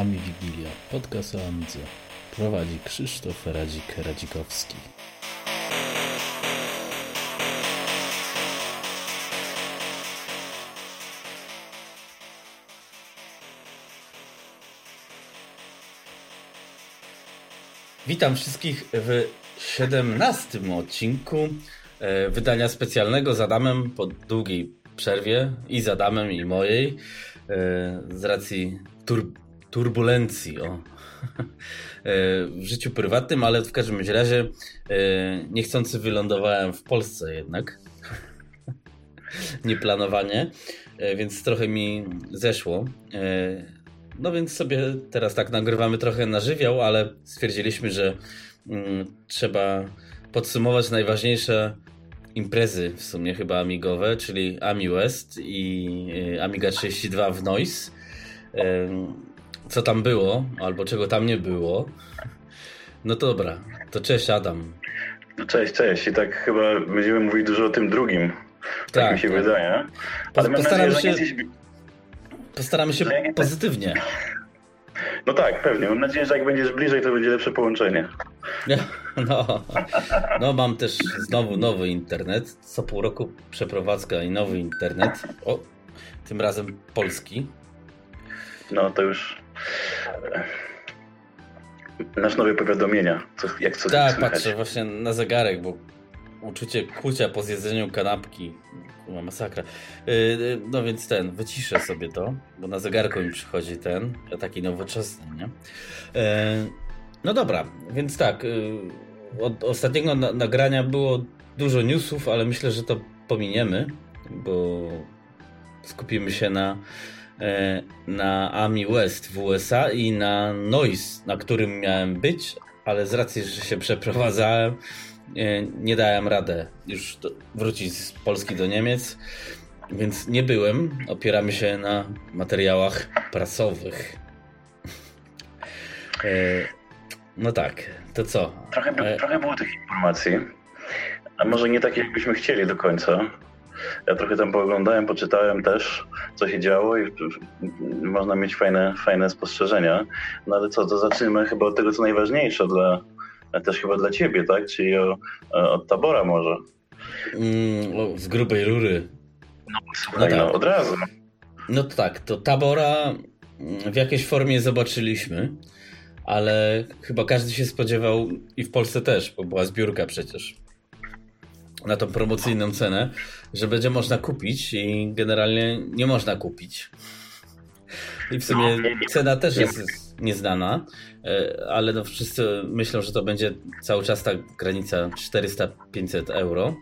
Ami Wigilia, podcast o Amidze. Prowadzi Krzysztof Radzik-Radzikowski. Witam wszystkich w 17 odcinku e, wydania specjalnego z Adamem po długiej przerwie i z Adamem i mojej e, z racji tur turbulencji o, e, w życiu prywatnym, ale w każdym razie niechcący wylądowałem w Polsce jednak. Nieplanowanie, więc trochę mi zeszło. No więc sobie teraz tak nagrywamy trochę na żywioł, ale stwierdziliśmy, że mm, trzeba podsumować najważniejsze imprezy w sumie chyba amigowe, czyli Ami West i Amiga 32 w Noise. Co tam było, albo czego tam nie było. No to dobra, to cześć Adam. No cześć, cześć. I tak chyba będziemy mówić dużo o tym drugim. Tak, tak mi się tak. wydaje. Ale Postaram nadzieję, się... Jesteś... Postaramy się pozytywnie. No tak, pewnie. Mam nadzieję, że jak będziesz bliżej, to będzie lepsze połączenie. No, no mam też znowu nowy internet. Co pół roku przeprowadzka i nowy internet. O, tym razem polski. No to już nasz nowe powiadomienia. Co, jak co Tak, patrzę właśnie na zegarek, bo uczucie kucia po zjedzeniu kanapki Kurwa, masakra. Yy, no więc ten, wyciszę sobie to, bo na zegarku mi przychodzi ten, taki nowoczesny, nie? Yy, no dobra, więc tak, yy, od ostatniego na nagrania było dużo newsów, ale myślę, że to pominiemy, bo skupimy się na, na AMI West w USA i na Noise, na którym miałem być, ale z racji, że się przeprowadzałem, nie dałem radę już wrócić z Polski do Niemiec, więc nie byłem. Opieramy się na materiałach prasowych. E, no tak, to co? Trochę, e... trochę było tych informacji, a może nie takie, jakbyśmy chcieli do końca. Ja trochę tam pooglądałem, poczytałem też, co się działo i można mieć fajne, fajne spostrzeżenia. No ale co, to zacznijmy chyba od tego, co najważniejsze dla, też chyba dla ciebie, tak? Czyli o, od tabora może. Mm, z grubej rury. No, słuchaj, no, tak. no od razu. No to tak, to tabora w jakiejś formie zobaczyliśmy, ale chyba każdy się spodziewał i w Polsce też, bo była zbiórka przecież na tą promocyjną cenę, że będzie można kupić i generalnie nie można kupić. I w sumie no, cena też jest nieznana, e, ale no wszyscy myślą, że to będzie cały czas ta granica 400-500 euro.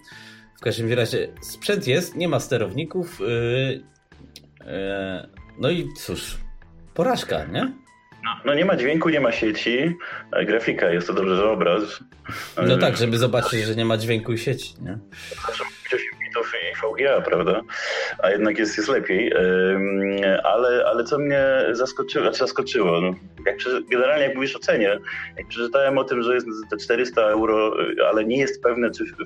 W każdym razie sprzęt jest, nie ma sterowników. E, e, no i cóż, porażka, nie? No, nie ma dźwięku, nie ma sieci, grafika jest to dobrze, że obraz. No tak, żeby zobaczyć, że nie ma dźwięku i sieci, nie? 8 bitów i VGA, prawda? A jednak jest, jest lepiej. Ale, ale co mnie zaskoczyło, znaczy zaskoczyło, no, jak, generalnie jak mówisz o cenie, jak przeczytałem o tym, że jest te 400 euro, ale nie jest pewne, czy w,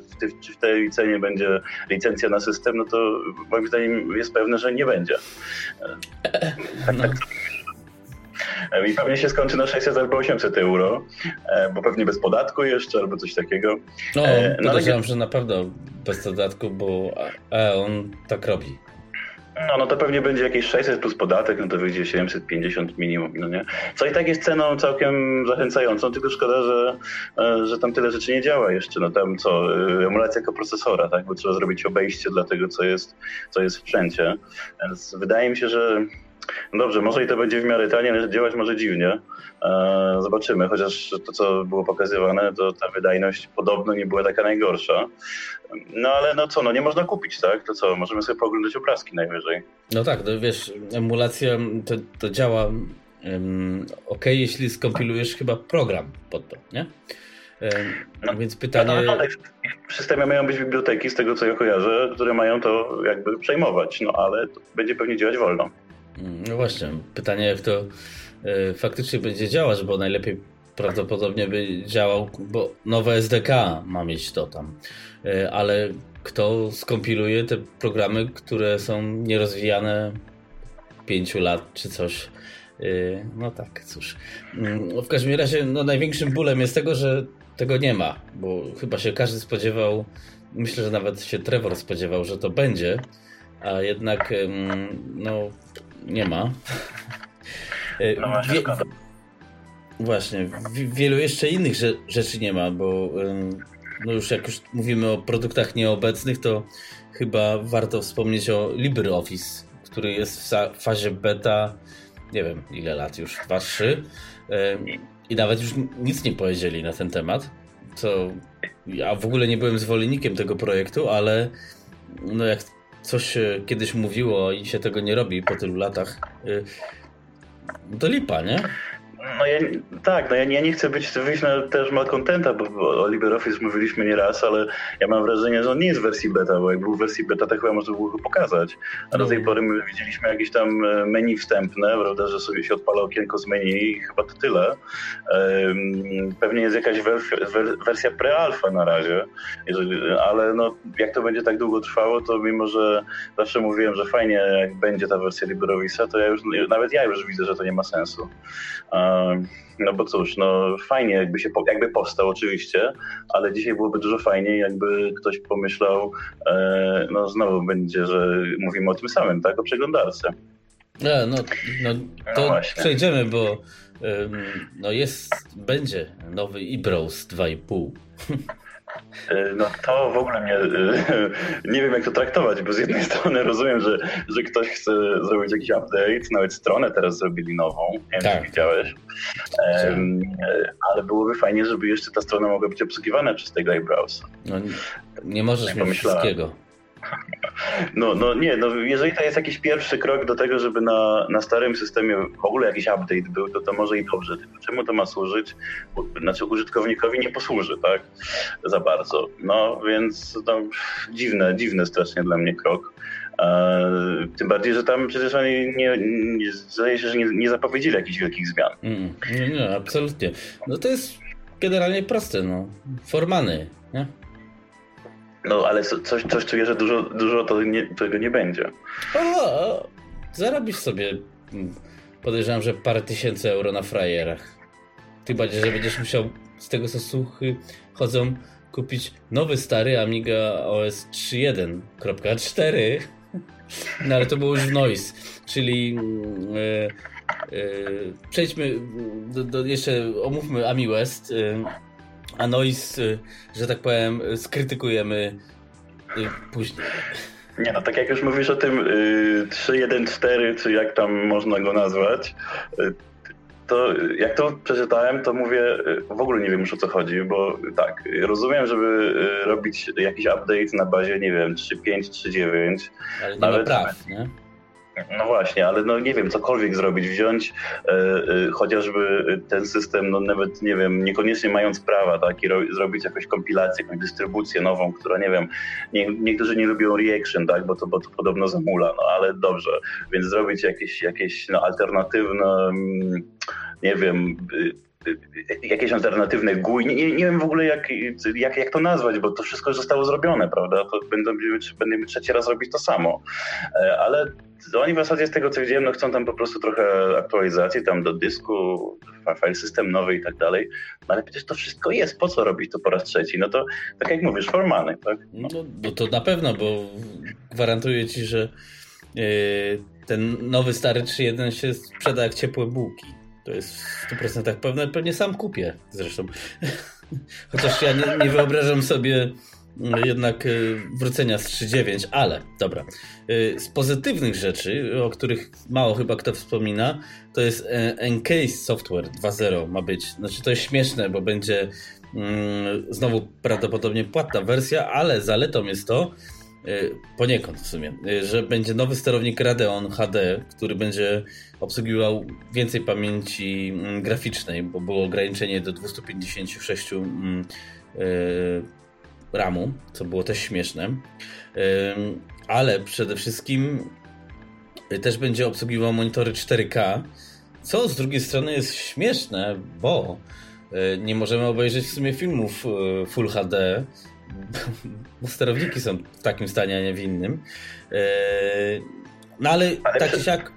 czy w tej cenie będzie licencja na system, no to moim zdaniem jest pewne, że nie będzie. Tak, no. tak i pewnie się skończy na 600 albo 800 euro, e, bo pewnie bez podatku jeszcze albo coś takiego. No, e, no podejrzewam, że na pewno bez podatku, bo e, on tak robi. No, no to pewnie będzie jakieś 600 plus podatek, no to wyjdzie 750 minimum, no nie? Co i tak jest ceną całkiem zachęcającą, tylko szkoda, że, że tam tyle rzeczy nie działa jeszcze. No tam co, emulacja jako procesora, tak? Bo trzeba zrobić obejście dla tego, co jest, co jest wszędzie. Więc wydaje mi się, że dobrze, może i to będzie w miarę tanie, ale działać może dziwnie. E, zobaczymy, chociaż to, co było pokazywane, to ta wydajność podobno nie była taka najgorsza. No ale no co, no nie można kupić, tak? To co, możemy sobie pooglądać obrazki najwyżej. No tak, no wiesz, emulacja to, to działa um, ok, jeśli skompilujesz chyba program pod to, nie? no, więc pytanie... No, no, no, w systemie mają być biblioteki, z tego co ja kojarzę, które mają to jakby przejmować, no ale będzie pewnie działać wolno. No właśnie, pytanie jak to y, faktycznie będzie działać, bo najlepiej prawdopodobnie by działał, bo nowe SDK ma mieć to tam, y, ale kto skompiluje te programy, które są nierozwijane 5 lat czy coś, No tak, cóż. Mm, w każdym razie no, największym bólem jest tego, że tego nie ma, bo chyba się każdy spodziewał, myślę, że nawet się Trevor spodziewał, że to będzie, a jednak no nie ma. No, Wie, właśnie, wielu jeszcze innych rzeczy nie ma, bo no już jak już mówimy o produktach nieobecnych, to chyba warto wspomnieć o LibreOffice, który jest w fazie beta, nie wiem ile lat już, 2-3 i nawet już nic nie powiedzieli na ten temat, co ja w ogóle nie byłem zwolennikiem tego projektu, ale no jak coś się kiedyś mówiło i się tego nie robi po tylu latach, y, to lipa, nie? No ja, tak, no ja, ja nie chcę być wyjść na też malcontenta, bo o LibreOffice mówiliśmy nieraz, ale ja mam wrażenie, że on nie jest w wersji beta, bo jak był w wersji beta, to chyba można było go pokazać. A do tej no. pory my widzieliśmy jakieś tam e, menu wstępne, prawda, że sobie się odpala okienko z menu i chyba to tyle. Pewnie jest jakaś wersja pre-alpha na razie, ale no, jak to będzie tak długo trwało, to mimo, że zawsze mówiłem, że fajnie jak będzie ta wersja LibreOffice'a, to ja już, nawet ja już widzę, że to nie ma sensu. No bo cóż, no fajnie jakby się jakby powstał oczywiście, ale dzisiaj byłoby dużo fajniej, jakby ktoś pomyślał, e, no znowu będzie, że mówimy o tym samym, tak? O przeglądarce. No, no, no to no przejdziemy, bo no jest, będzie nowy eBrowse 2,5. E, no to w ogóle mnie, e, nie wiem jak to traktować, bo z jednej strony rozumiem, że, że ktoś chce zrobić jakiś update, nawet stronę teraz zrobili nową, nie wiem tak. czy widziałeś, um, ale byłoby fajnie, żeby jeszcze ta strona mogła być obsługiwana przez tego iBrowse. No, nie, nie możesz mieć wszystkiego. No, no nie, no jeżeli to jest jakiś pierwszy krok do tego, żeby na, na starym systemie w ogóle jakiś update był, to to może i dobrze. Tylko czemu to ma służyć? Znaczy użytkownikowi nie posłuży, tak? Za bardzo. No więc no, dziwne, dziwne strasznie dla mnie krok. E, tym bardziej, że tam przecież oni nie, nie zdaje się, że nie, nie zapowiedzieli jakichś wielkich zmian. Mm, nie, nie, absolutnie. No to jest generalnie proste, no. Formany, nie? No ale coś, coś czuję, że dużo, dużo to nie, tego nie będzie. O, zarobisz sobie, mm, podejrzewam, że parę tysięcy euro na frajerach. Ty bardziej, że będziesz musiał z tego co słuchy chodzą kupić nowy stary Amiga OS 3.1.4 no ale to było już noise, czyli yy, yy, przejdźmy do, do, jeszcze omówmy Ami West. Yy, a Noise, y, że tak powiem, skrytykujemy y, później. Nie no, tak jak już mówisz o tym 3.1.4, czy jak tam można go nazwać, y, to jak to przeczytałem, to mówię, w ogóle nie wiem już o co chodzi, bo tak, rozumiem, żeby robić jakiś update na bazie, nie wiem, 3.5, 3.9. Ale nie nawet, ma praw, nie? No właśnie, ale no nie wiem, cokolwiek zrobić, wziąć e, e, chociażby ten system, no nawet nie wiem, niekoniecznie mając prawa, tak, i ro, zrobić jakąś kompilację, jakąś dystrybucję nową, która nie wiem, nie, niektórzy nie lubią reaction, tak, bo to, bo to podobno zamula, no ale dobrze, więc zrobić jakieś, jakieś no, alternatywne, mm, nie wiem, jakieś alternatywne GUI. Nie, nie, wiem w ogóle jak, jak, jak to nazwać, bo to wszystko zostało zrobione, prawda? To będą, będziemy trzeci raz robić to samo. E, ale oni w zasadzie z tego co widziałem, no chcą tam po prostu trochę aktualizacji tam do dysku, file system nowy i tak dalej. No ale przecież to wszystko jest. Po co robić to po raz trzeci? No to tak jak mówisz, formalny, tak? No, no to na pewno, bo gwarantuję ci, że yy, ten nowy stary 3.1 się sprzeda jak ciepłe bułki. To jest w 100% pewne. Pewnie sam kupię zresztą. Chociaż ja nie, nie wyobrażam sobie mm, jednak y, wrócenia z 3.9, ale dobra. Y, z pozytywnych rzeczy, o których mało chyba kto wspomina, to jest e, Encase Software 2.0 ma być. Znaczy to jest śmieszne, bo będzie mm, znowu prawdopodobnie płatna wersja, ale zaletą jest to, poniekąd w sumie, że będzie nowy sterownik Radeon HD, który będzie obsługiwał więcej pamięci mm, graficznej, bo było ograniczenie do 256 mm, e, RAMu, co było też śmieszne. E, ale przede wszystkim też będzie obsługiwał monitory 4K, co z drugiej strony jest śmieszne, bo e, nie możemy obejrzeć w sumie filmów Full HD, bo sterowniki są w takim stanie, a nie w innym. No ale, ale tak czy siak...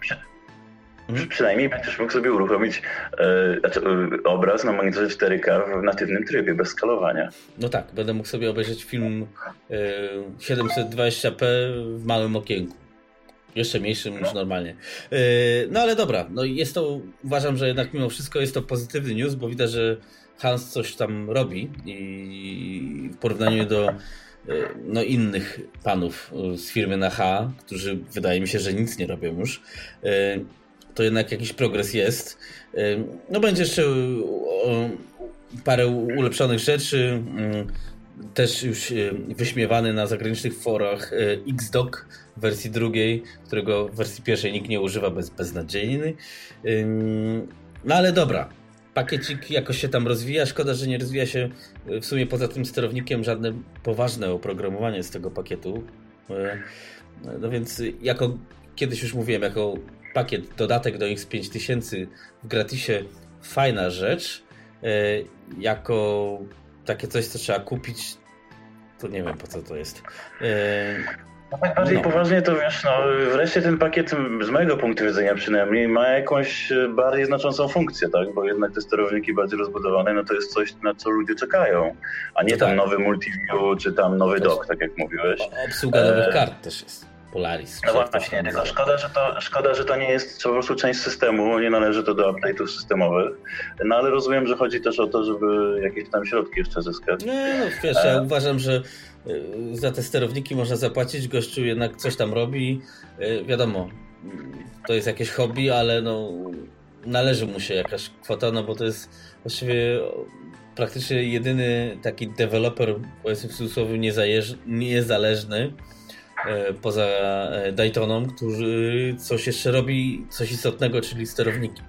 Hmm. Przynajmniej będziesz mógł sobie uruchomić e, e, obraz na monitorze 4K w natywnym trybie, bez skalowania. No tak, będę mógł sobie obejrzeć film e, 720p w małym okienku. Jeszcze mniejszym niż no. normalnie. E, no ale dobra, no jest to, uważam, że jednak mimo wszystko jest to pozytywny news, bo widać, że Hans coś tam robi i w porównaniu do e, no, innych panów z firmy na H, którzy wydaje mi się, że nic nie robią już, e, to jednak jakiś progres jest. No będzie jeszcze parę ulepszonych rzeczy. Też już wyśmiewany na zagranicznych forach Xdoc w wersji drugiej, którego w wersji pierwszej nikt nie używa, bez beznadziejny. No ale dobra, pakiecik jakoś się tam rozwija. Szkoda, że nie rozwija się w sumie poza tym sterownikiem żadne poważne oprogramowanie z tego pakietu. No więc jako kiedyś już mówiłem, jako pakiet, dodatek do X5000 w gratisie fajna rzecz. E, jako takie coś, co trzeba kupić, to nie wiem po co to jest. E, tak bardziej no. poważnie to wiesz, no wreszcie ten pakiet z mojego punktu widzenia przynajmniej ma jakąś e, bardziej znaczącą funkcję, tak? Bo jednak te sterowniki bardziej rozbudowane, no to jest coś, na co ludzie czekają, a nie no tam tak. nowy multiview czy tam nowy dock, tak jak mówiłeś. Obsługa nowych kart też jest. Polaris. No właśnie, tylko szkoda że, to, szkoda, że to nie jest po prostu część systemu, nie należy to do update'ów systemowych. No ale rozumiem, że chodzi też o to, żeby jakieś tam środki jeszcze zyskać. No, no wiesz, ja e... uważam, że e, za te sterowniki można zapłacić, gościu jednak coś tam robi. E, wiadomo, to jest jakieś hobby, ale no należy mu się jakaś kwota, no bo to jest właściwie praktycznie jedyny taki deweloper, powiedzmy w cudzysłowie, niezależny, E, poza Daytoną, który coś jeszcze robi, coś istotnego, czyli sterowniki.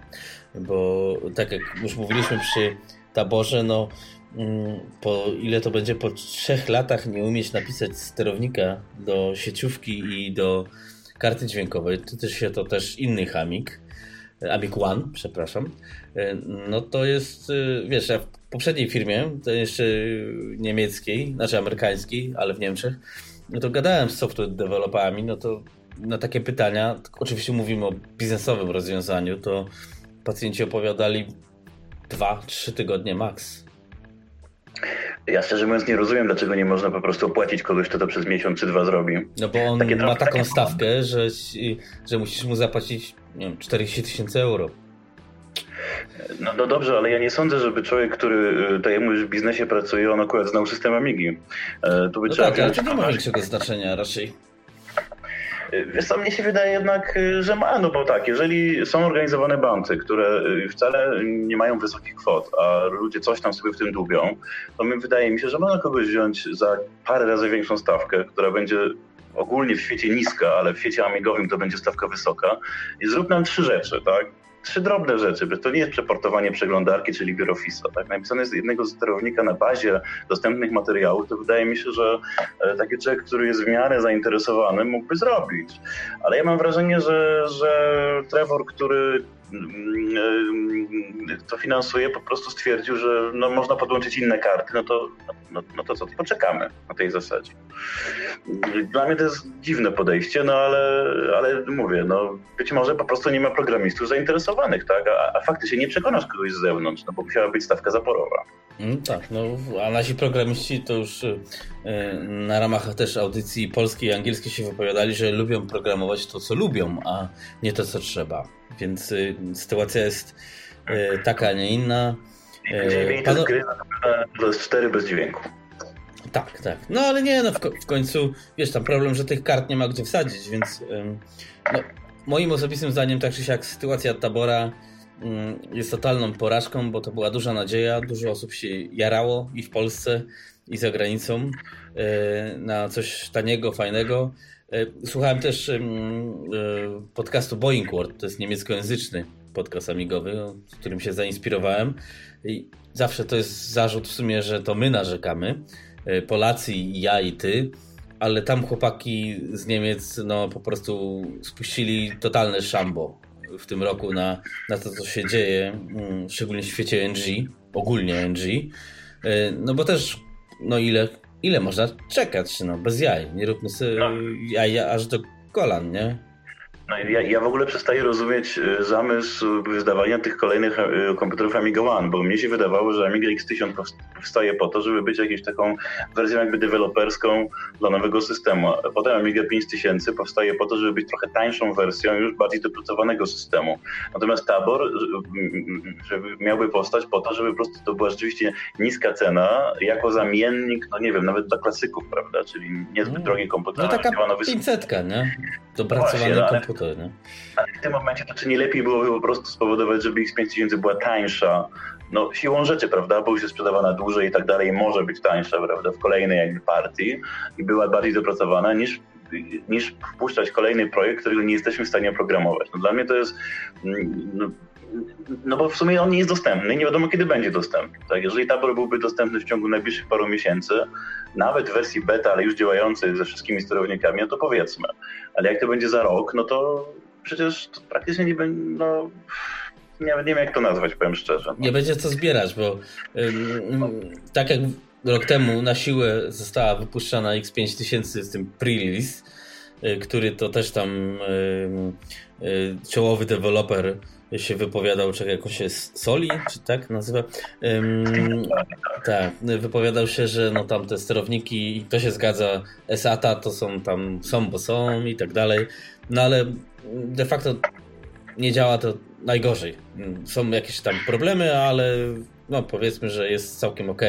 Bo tak jak już mówiliśmy przy taborze, no po ile to będzie po trzech latach nie umieć napisać sterownika do sieciówki i do karty dźwiękowej, to też się to też inny Hamik, Amic One, przepraszam, e, no to jest, wiesz, ja w poprzedniej firmie, to jeszcze niemieckiej, znaczy amerykańskiej, ale w Niemczech, no to gadałem z software deweloperami, no to na takie pytania, oczywiście mówimy o biznesowym rozwiązaniu, to pacjenci opowiadali 2-3 tygodnie max. Ja szczerze mówiąc nie rozumiem, dlaczego nie można po prostu opłacić kogoś, kto to przez miesiąc czy dwa zrobi. No bo on takie ma taką stawkę, że, że musisz mu zapłacić nie wiem, 40 tysięcy euro. No, no dobrze, ale ja nie sądzę, żeby człowiek, który y, mówisz, w biznesie pracuje, on akurat znał system Amigi. E, to by no trzeba tak, ale to nie ma większego znaczenia raczej. Y, wiesz co, mnie się wydaje jednak, y, że ma, no bo tak, jeżeli są organizowane banty, które wcale nie mają wysokich kwot, a ludzie coś tam sobie w tym dłubią, to mi wydaje mi się, że można kogoś wziąć za parę razy większą stawkę, która będzie ogólnie w świecie niska, ale w świecie amigowym to będzie stawka wysoka i zrób nam trzy rzeczy, tak? Trzy drobne rzeczy, bo to nie jest przeportowanie przeglądarki, czyli biuro FISA. Tak? Napisane jest jednego sterownika na bazie dostępnych materiałów, to wydaje mi się, że e, taki człowiek, który jest w miarę zainteresowany, mógłby zrobić. Ale ja mam wrażenie, że, że Trevor, który to finansuje, po prostu stwierdził, że no, można podłączyć inne karty, no to, no, no to co, to poczekamy na tej zasadzie. Dla mnie to jest dziwne podejście, no ale, ale mówię, no być może po prostu nie ma programistów zainteresowanych, tak? A, a faktycznie nie przekonasz kogoś z zewnątrz, no bo musiała być stawka zaporowa. Mm, tak, no a nasi programiści to już y, na ramach też audycji polskiej i angielskiej się wypowiadali, że lubią programować to, co lubią, a nie to, co trzeba. Więc y, sytuacja jest y, taka, a nie inna. Dziewięć Pano... gry to jest cztery bez dźwięku. Tak, tak. No ale nie, no w, w, końcu, wiesz, tam problem, że tych kart nie ma gdzie wsadzić, więc no, moim osobistym zdaniem tak czy siak sytuacja Tabora jest totalną porażką, bo to była duża nadzieja, dużo osób się jarało i w Polsce, i za granicą e, na coś taniego, fajnego. E, słuchałem też e, podcastu Boeing World, to jest niemieckojęzyczny podcast amigowy, którym się zainspirowałem i zawsze to jest zarzut w sumie, że to my narzekamy, Polacy ja i ty, ale tam chłopaki z Niemiec no po prostu spuścili totalne szambo w tym roku na, na to, co się dzieje, mm, szczególnie w świecie NG, ogólnie NG. No bo też, no ile, ile można czekać, no bez jaj. Nie róbmy sobie no. jaj aż do kolan, nie? No ja, ja w ogóle przestaję rozumieć e, zamysł wydawania tych kolejnych e, komputerów Amiga One, bo mnie się wydawało, że Amiga X1000 powstaje po to, żeby być jakąś taką wersją jakby deweloperską dla nowego systemu. Potem Amiga 5000 powstaje po to, żeby być trochę tańszą wersją już bardziej dopracowanego systemu. Natomiast Tabor żeby miałby powstać po to, żeby po prostu to była rzeczywiście niska cena jako zamiennik, no nie wiem, nawet dla klasyków, prawda, czyli niezbyt mm. drogie komputery. No taka 500, nie? Dopracowany no komputer, nie? Ale w tym momencie to czy nie lepiej byłoby po prostu spowodować, żeby X5000 była tańsza, no siłą rzeczy, prawda, bo już jest sprzedawana dłużej i tak dalej, może być tańsza, prawda, w kolejnej jakby partii i była bardziej dopracowana niż niż wpuszczać kolejny projekt, którego nie jesteśmy w stanie oprogramować. No, dla mnie to jest mm, no, no bo w sumie on nie jest dostępny, nie wiadomo kiedy będzie dostępny. Tak? Jeżeli tabor byłby dostępny w ciągu najbliższych paru miesięcy, nawet w wersji beta, ale już działający ze wszystkimi sterownikami, no to powiedzmy. Ale jak to będzie za rok, no to przecież to praktycznie nie będzie, no nie, nie wiem jak to nazwać, powiem szczerze. No. Nie będzie co zbierać, bo ym, tak jak rok temu na siłę została wypuszczana X5000 z tym pre-release, y, który to też tam y, y, czołowy deweloper się wypowiadał, czy jakoś się Soli, czy tak nazywa? Tak, wypowiadał się, że no tam te sterowniki, i to się zgadza, SATA to są tam, są, bo są i tak dalej, no ale de facto nie działa to najgorzej. Są jakieś tam problemy, ale no powiedzmy, że jest całkiem ok.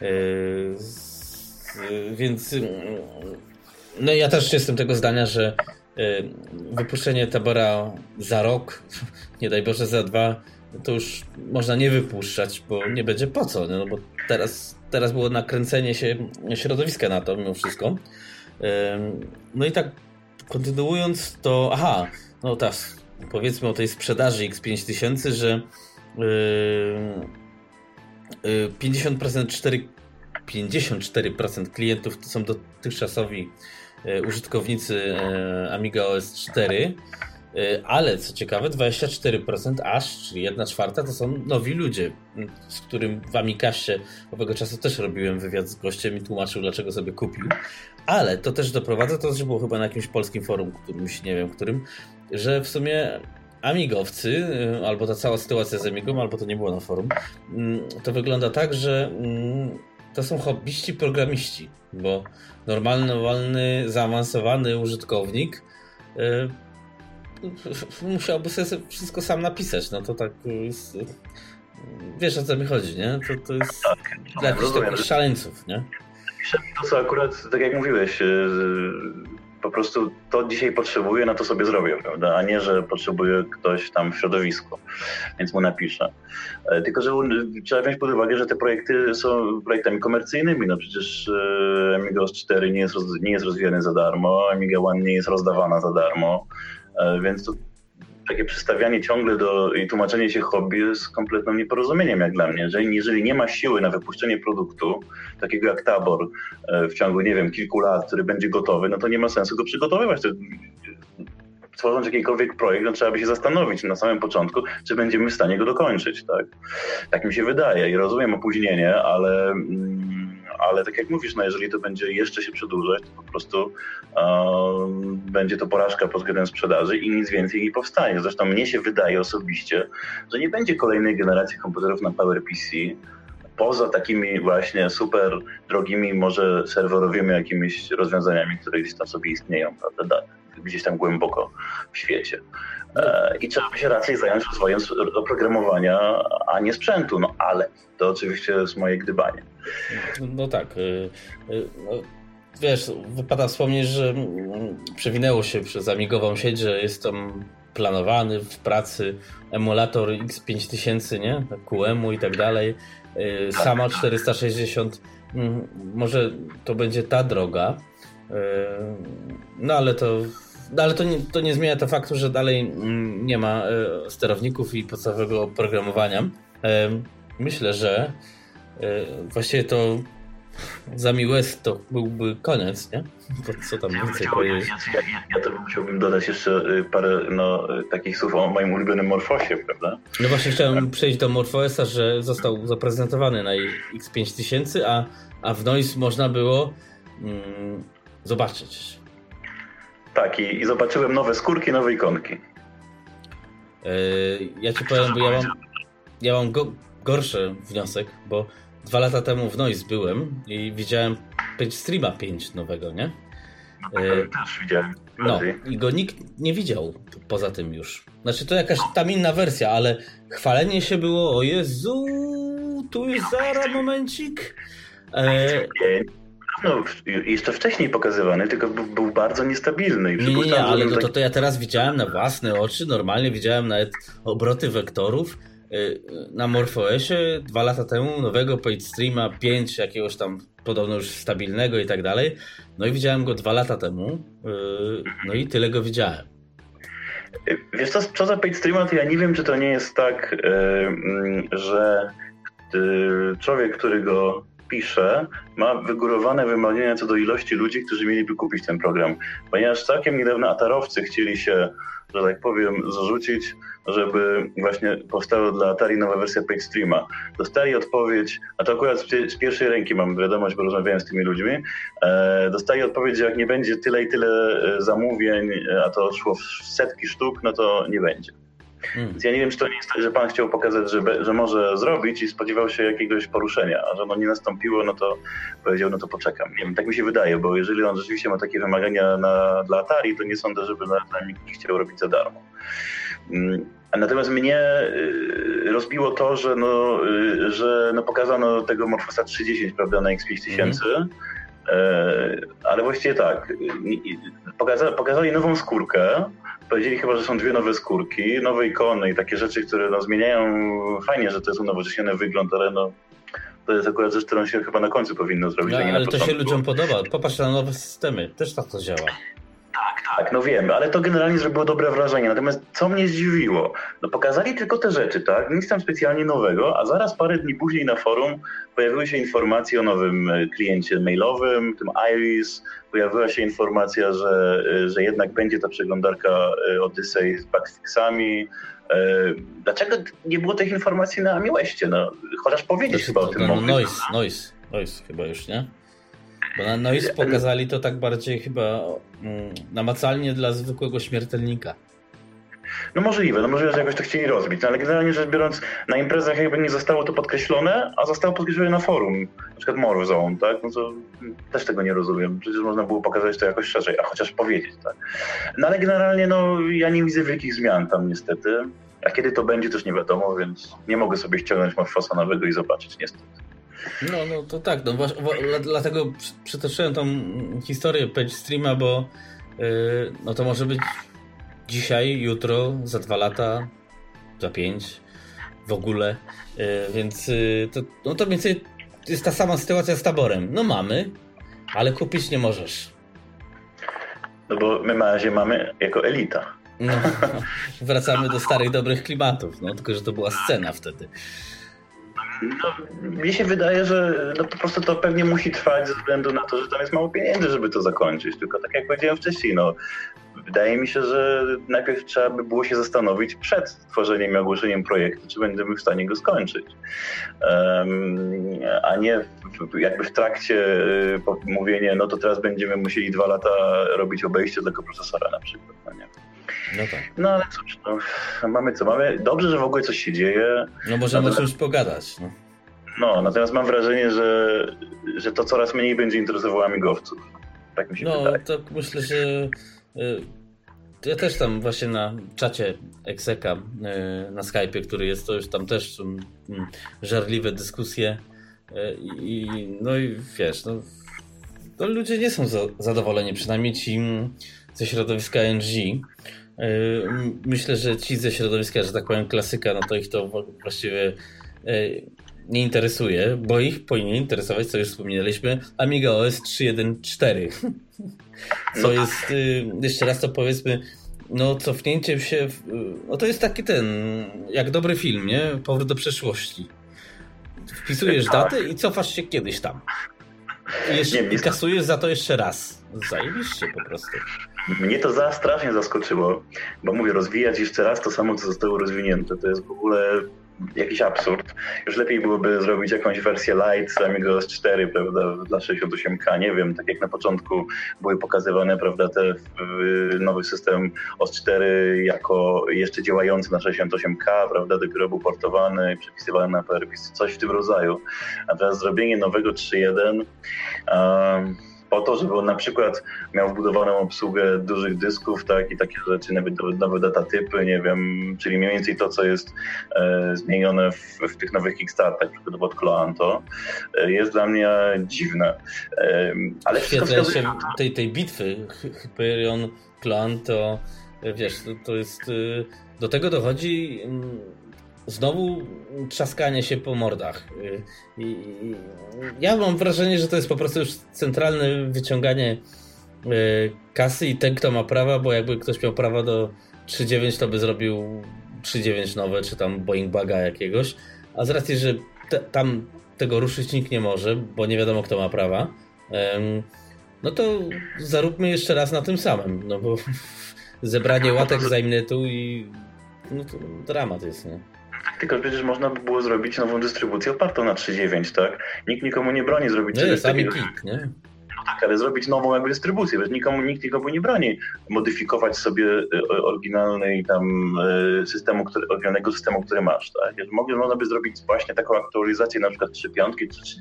Yy, więc no ja też jestem tego zdania, że wypuszczenie tabora za rok, nie daj Boże za dwa, to już można nie wypuszczać, bo nie będzie po co, no bo teraz, teraz było nakręcenie się środowiska na to mimo wszystko. Y, no i tak kontynuując to, aha, no tak, powiedzmy o tej sprzedaży X5000, że 50% 4, 54% klientów to są dotychczasowi użytkownicy e, Amiga OS 4, e, ale co ciekawe, 24% aż, czyli 1 czwarta, to są nowi ludzie, z którym w Amikaście owego czasu też robiłem wywiad z gościem i tłumaczył, dlaczego sobie kupił. Ale to też doprowadza, to że było chyba na jakimś polskim forum, którymś, nie wiem którym, że w sumie amigowcy, albo ta cała sytuacja z Amigą, albo to nie było na forum, to wygląda tak, że to są hobbyści programiści, bo normalny, wolny, zaawansowany użytkownik yy, musiałby sobie wszystko sam napisać. No to tak jest, wiesz o co mi chodzi, nie? To, to jest tak, dla jakichś takich szaleńców, nie? To co akurat, tak jak mówiłeś, yy, po prostu to dzisiaj potrzebuję, no to sobie zrobię, prawda? A nie, że potrzebuje ktoś tam w środowisku, więc mu napiszę. E, tylko, że trzeba wziąć pod uwagę, że te projekty są projektami komercyjnymi. No przecież e, Amiga OS 4 nie jest, nie jest rozwijany za darmo, Amiga One nie jest rozdawana za darmo, e, więc to takie przystawianie ciągle do i tłumaczenie się hobby jest kompletnym nieporozumieniem jak dla mnie. Jeżeli, jeżeli nie ma siły na wypuszczenie produktu, takiego jak Tabor, e, w ciągu, nie wiem, kilku lat, który będzie gotowy, no to nie ma sensu go przygotowywać. To, tworząc jakikolwiek projekt, no trzeba by się zastanowić na samym początku, czy będziemy w stanie go dokończyć, tak? Tak mi się wydaje i rozumiem opóźnienie, ale... Mm, ale tak jak mówisz, no jeżeli to będzie jeszcze się przedłużać, to po prostu um, będzie to porażka pod względem sprzedaży i nic więcej nie powstanie. Zresztą mnie się wydaje osobiście, że nie będzie kolejnej generacji komputerów na PowerPC, poza takimi właśnie super drogimi, może serwerowymi jakimiś rozwiązaniami, które gdzieś tam sobie istnieją, prawda, gdzieś tam głęboko w świecie. E, I trzeba by się raczej zająć rozwojem oprogramowania, a nie sprzętu. No ale to oczywiście jest moje gdybanie. No tak. Y, y, no, wiesz, wypada wspomnieć, że mm, przewinęło się przez amigową sieć, że jest tam planowany w pracy emulator X5000, nie? QEMU i tak dalej. Y, sama 460. Mm, może to będzie ta droga. No ale to no ale to nie, to nie zmienia to faktu, że dalej mm, nie ma sterowników i podstawowego oprogramowania. Myślę, że właściwie to za West to byłby koniec, nie? To co tam ja więcej powiedzieć? Ja, ja, ja, to musiałbym dodać jeszcze parę no, takich słów o moim ulubionym Morfosie, prawda? No właśnie chciałem przejść do Morfosa, że został zaprezentowany na X5000, a, a w Noise można było mm, zobaczyć Tak, i, i zobaczyłem nowe skórki, nowe ikonki. Yy, ja ci powiem, bo ja mam, ja mam go, gorszy wniosek, bo dwa lata temu w Noise byłem i widziałem page streama 5 nowego, nie? Yy, Też widziałem. No i go nikt nie widział poza tym już. Znaczy to jakaś tam inna wersja, ale chwalenie się było, o Jezu, tu jest zara momencik. E... No, jeszcze wcześniej pokazywany, tylko był, bardzo niestabilny. nie, nie, nie, ale to, to, to ja teraz widziałem na własne oczy, normalnie widziałem nawet obroty wektorów na MorphOSie dwa lata temu, nowego PageStreama 5, jakiegoś tam podobno już stabilnego i tak dalej. No i widziałem go dwa lata temu, y, no i tyle go widziałem. Wiesz co, co za PageStreama, to ja nie wiem, czy to nie jest tak, y, że człowiek, który go pisze, ma wygórowane wymagania co do ilości ludzi, którzy mieliby kupić ten program. Ponieważ całkiem niedawno atarowcy chcieli się, że tak powiem, zarzucić, żeby właśnie powstała dla Atari nowa wersja PageStreama. Dostali odpowiedź, a to akurat z pierwszej ręki mam wiadomość, bo rozmawiałem z tymi ludźmi, e, dostali odpowiedź, że jak nie będzie tyle i tyle e, zamówień, e, a to szło w setki sztuk, no to nie będzie. Hmm. Więc ja nie wiem, czy to nie jest tak, że pan chciał pokazać, że, że może zrobić i spodziewał się jakiegoś poruszenia, a że ono nie nastąpiło, no to powiedział, no to poczekam. Nie wiem, tak mi się wydaje, bo jeżeli on rzeczywiście ma takie wymagania na, dla Atari, to nie sądzę, żeby na, na nikt chciał robić za darmo. Hmm. Natomiast mnie y, rozbiło to, że, no, y, że no pokazano tego Morfosa 310 prawda, na X5000, mm. ale właściwie tak, pokazali, pokazali nową skórkę, powiedzieli chyba, że są dwie nowe skórki, nowe ikony i takie rzeczy, które no, zmieniają, fajnie, że to jest unowocześniony wygląd, ale no to jest akurat rzecz, którą się chyba na końcu powinno zrobić. No, ale to się ludziom podoba. Popatrz na nowe systemy, też tak to działa. Tak, tak, no wiem, ale to generalnie zrobiło dobre wrażenie. Natomiast co mnie zdziwiło? No pokazali tylko te rzeczy, tak? Nic tam specjalnie nowego, a zaraz parę dni później na forum pojawiły się informacje o nowym e, kliencie mailowym, tym Iris. Pojawiła się informacja, że, e, że jednak będzie ta przeglądarka e, Odyssey z backfixami. Dlaczego nie było tych informacji na Miłeście? No, chociaż powiedzieć chyba o tym no, Noise, noise, noise chyba już, nie? Bo na Noise pokazali to tak bardziej chyba mm, namacalnie dla zwykłego śmiertelnika. No możliwe, no możliwe, że jakoś to chcieli rozbić, no ale generalnie rzecz biorąc, na imprezach jakby nie zostało to podkreślone, a zostało podkreślone na forum, na przykład More Zone, tak? No to też tego nie rozumiem. Przecież można było pokazać to jakoś szerzej, a chociaż powiedzieć, tak? No ale generalnie, no ja nie widzę wielkich zmian tam niestety, a kiedy to będzie też nie wiadomo, więc nie mogę sobie ściągnąć Morfosa nowego i zobaczyć niestety. No, no to tak, no, dlatego przytoczyłem tą historię page streama, bo yy, no to może być dzisiaj, jutro, za dwa lata, za pięć, w ogóle, yy, więc yy, to, no to mniej więcej jest ta sama sytuacja z taborem. No mamy, ale kupić nie możesz. No bo my na razie mamy jako elita. No, wracamy do starych, dobrych klimatów, no tylko, że to była scena wtedy. No, mnie się wydaje, że no, po prostu to pewnie musi trwać ze względu na to, że tam jest mało pieniędzy, żeby to zakończyć. Tylko tak jak powiedziałem wcześniej, no, wydaje mi się, że najpierw trzeba by było się zastanowić przed tworzeniem i ogłoszeniem projektu, czy będziemy w stanie go skończyć. Um, a nie jakby w trakcie y, mówienia, no to teraz będziemy musieli dwa lata robić obejście tego procesora na przykład. No? No tak. No ale cóż, no, mamy co mamy. Dobrze, że w ogóle coś się dzieje. No możemy natomiast, czymś pogadać. No. no, natomiast mam wrażenie, że, że to coraz mniej będzie interesowało amigowców. Tak mi się no, wydaje. No, to myślę, że y, ja też tam właśnie na czacie Exeka y, na Skype'ie, który jest, to już tam też są mm, żarliwe dyskusje y, i no i wiesz, no, to ludzie nie są zadowoleni, przynajmniej ci ze środowiska NG. Yy, myślę, że ci ze środowiska, że tak powiem, klasyka, no to ich to właściwie yy, nie interesuje, bo ich powinien interesować, co już wspomnieliśmy, Amiga OS 3.1.4. Co jest, yy, jeszcze raz to powiedzmy, no cofnięciem się, w, no to jest taki ten, jak dobry film, nie? Powrót do przeszłości. Wpisujesz tak. datę i cofasz się kiedyś tam. I, jeszcze, nie, i kasujesz za to jeszcze raz. Zajebiście po prostu. Mnie to za strasznie zaskoczyło, bo mówię, rozwijać jeszcze raz to samo, co zostało rozwinięte. To jest w ogóle jakiś absurd. Już lepiej byłoby zrobić jakąś wersję light Amiga OS 4, prawda, dla 68K, nie wiem, tak jak na początku były pokazywane, prawda, te nowy system OS 4 jako jeszcze działający na 68K, prawda, dopiero był portowany i przepisywany na PRPC, coś w tym rodzaju. A teraz zrobienie nowego 3.1 um, po to, żeby on na przykład miał wbudowaną obsługę dużych dysków, tak, i takie rzeczy, nawet nowe datatypy, nie wiem, czyli mniej więcej to, co jest e, zmienione w, w, tych nowych Kickstartach, przykładowo od Cloanto, e, jest dla mnie dziwne. E, ale wszystko wskazuje... się tej, tej bitwy Hyperion, Cloanto, e, wiesz, to, to jest... E, do tego dochodzi mm, znowu trzaskanie się po mordach. I, ja mam wrażenie, że to jest po prostu już centralne wyciąganie y, kasy i ten, kto ma prawa, bo jakby ktoś miał prawa do 3.9, to by zrobił 3.9 nowe, czy tam Boeing Baga jakiegoś, a z racji, że te, tam tego ruszyć nikt nie może, bo nie wiadomo, kto ma prawa, no to zaróbmy jeszcze raz na tym samym, no bo zebranie łatek tu i no to dramat jest, nie? Tylko przecież można by było zrobić nową dystrybucję opartą na 3.9, tak? Nikt nikomu nie broni zrobić nie, czegoś takiego. Klik, nie? No tak, ale zrobić nową jakby dystrybucję, wiesz, nikomu, nikt nikomu nie broni modyfikować sobie e, oryginalnej tam e, systemu, który, oryginalnego systemu, który masz, tak? Można by zrobić właśnie taką aktualizację, na przykład 3 piątki, czy, czy,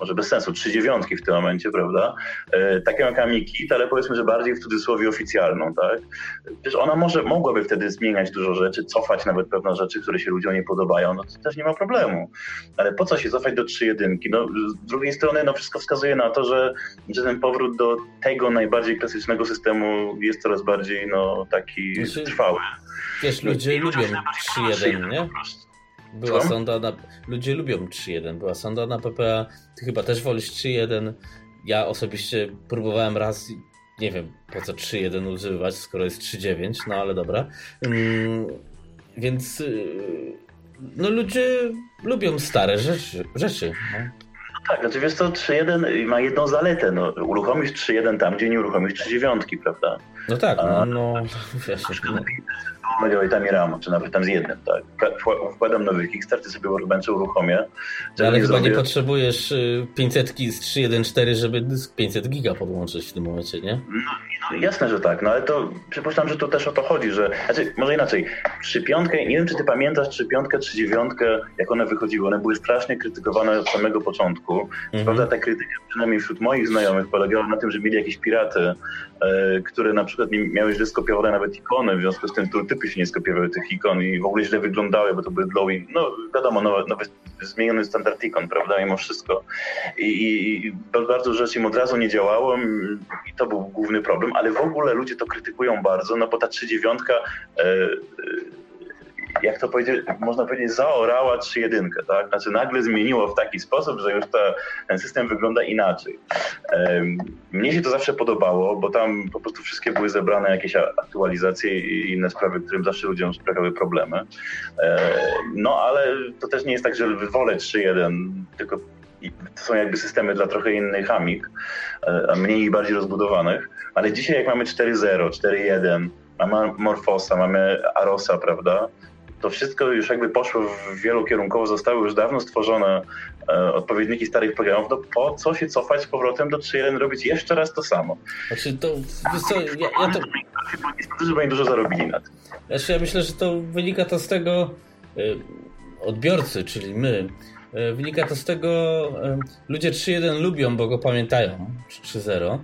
może bez sensu, 3 dziewiątki w tym momencie, prawda? E, taką jak Amikit, ale powiedzmy, że bardziej w cudzysłowie oficjalną, tak? Przecież ona może, mogłaby wtedy zmieniać dużo rzeczy, cofać nawet pewne rzeczy, które się ludziom nie podobają, no to też nie ma problemu. Ale po co się cofać do 3.1? No, z drugiej strony, no wszystko wskazuje na to, że, że ten powrót do tego najbardziej klasycznego systemu jest coraz bardziej no, taki znaczy, trwały. Wiesz, ludzie lubią 3.1, nie? Była Co? sonda na... Ludzie lubią 3.1, była sonda na PPA, ty chyba też wolisz 3.1. Ja osobiście próbowałem raz nie wiem po co 3.1 używać, skoro jest 3.9, no ale dobra. Mm, więc y, no ludzie lubią stare rzeczy. rzeczy no. Tak, znaczy wiesz co, 3.1 ma jedną zaletę, no, uruchomisz 3.1 tam, gdzie nie uruchomisz 3.9, prawda? No tak, no, no wiesz, no. megabajtami RAMu, czy nawet tam z jednym, tak. Wkładam nowy Kickstarter, sobie workbench uruchomię. Ale chyba zrobię... nie potrzebujesz 500 y, z 3.1.4, żeby dysk 500 giga podłączyć w tym momencie, nie? No, no, jasne, że tak, no ale to przypuszczam, że to też o to chodzi, że, znaczy, może inaczej, 3.5, nie wiem, czy ty pamiętasz 3.5, 3.9, jak one wychodziły, one były strasznie krytykowane od samego początku. Mhm. Prawda, ta krytyka, przynajmniej wśród moich znajomych, polegała na tym, że mieli jakieś piraty, które na przykład miały źle skopiowane nawet ikony, w związku z tym typy się nie skopiowały tych ikon i w ogóle źle wyglądały, bo to były glowing. No wiadomo, nowy, zmieniony standard ikon, prawda, mimo wszystko. I, i, i bardzo rzeczy im od razu nie działało i to był główny problem, ale w ogóle ludzie to krytykują bardzo, no bo ta 3.9 e, e, jak to powiedzieć, można powiedzieć, zaorała 3.1, tak? Znaczy nagle zmieniło w taki sposób, że już ten system wygląda inaczej. Mnie się to zawsze podobało, bo tam po prostu wszystkie były zebrane jakieś aktualizacje i inne sprawy, którym zawsze ludziom sprawiały problemy. No ale to też nie jest tak, że wolę 3.1, tylko to są jakby systemy dla trochę innych amik, e, a mniej i bardziej rozbudowanych, ale dzisiaj jak mamy 4.0, 4.1, mamy Morfosa, mamy Arosa, prawda, to wszystko już jakby poszło w wielu kierunkowo, zostały już dawno stworzone e, odpowiedniki starych programów, no po co się cofać z powrotem do 3.1, robić jeszcze raz to samo? Znaczy to, co, ja, ja to... Oni dużo zarobili na tym. Znaczy ja myślę, że to wynika to z tego y, odbiorcy, czyli my, y, wynika to z tego, y, ludzie 3.1 lubią, bo go pamiętają, 3.0.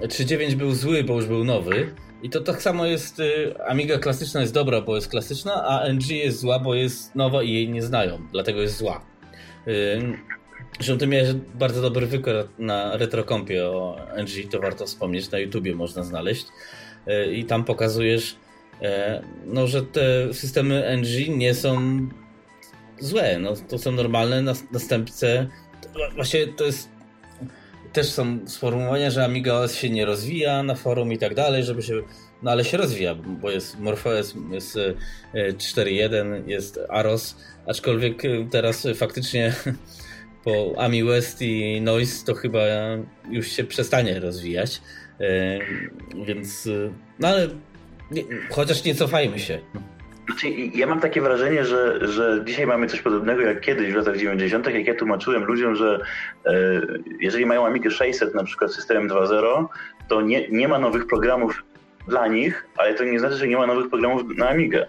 3.9 był zły, bo już był nowy, i to tak samo jest, y, Amiga klasyczna jest dobra, bo jest klasyczna, a NG jest zła, bo jest nowa i jej nie znają, dlatego jest zła. Y, zresztą ty miałeś bardzo dobry wykład na retrokompie o NG, to warto wspomnieć, na YouTubie można znaleźć. Y, I tam pokazujesz, no, że te systemy NG nie są złe, no, to są normalne następce. Właśnie to jest też są sformułowania, że Amiga OS się nie rozwija na forum i tak dalej, żeby się. No ale się rozwija, bo jest MorphOS, jest 4.1, e, jest AROS, aczkolwiek e, teraz faktycznie po Ami West i Noise to chyba już się przestanie rozwijać. E, więc. No ale chociaż nie cofajmy się. Znaczy, ja mam takie wrażenie, że, że dzisiaj mamy coś podobnego jak kiedyś w latach 90., jak ja tłumaczyłem ludziom, że e, jeżeli mają Amigę 600 na przykład systemem 2.0, to nie, nie ma nowych programów dla nich, ale to nie znaczy, że nie ma nowych programów na Amigę.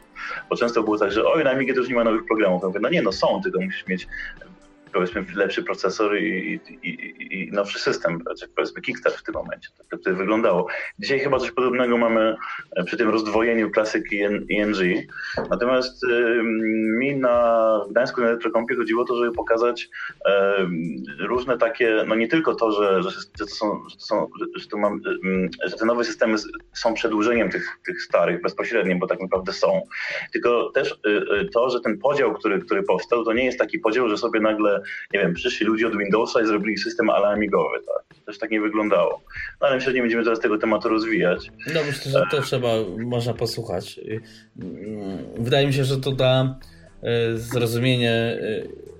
Bo często było tak, że oj, na Amigę już nie ma nowych programów. Ja mówię, no nie, no są, tylko musisz mieć powiedzmy lepszy procesor i, i, i, i nowszy system, czy powiedzmy Kickstart w tym momencie. Tak to wyglądało. Dzisiaj chyba coś podobnego mamy e, przy tym rozdwojeniu klasyki ING. Natomiast y, mi na Gdańsku na Elektrokompie chodziło o to, żeby pokazać y, różne takie, no nie tylko to, że, że, to są, że, to są że, to mam, y, że te nowe systemy są przedłużeniem tych, tych starych bezpośrednio, bo tak naprawdę są, tylko też to, że ten podział, który, który powstał, to nie jest taki podział, że sobie nagle nie wiem, przyszli ludzie od Windowsa i zrobili system ale amigowy, tak. Też tak nie wyglądało. No ale myślę, że nie będziemy teraz tego tematu rozwijać. No myślę, że to trzeba, można posłuchać. Wydaje mi się, że to da e, zrozumienie, e,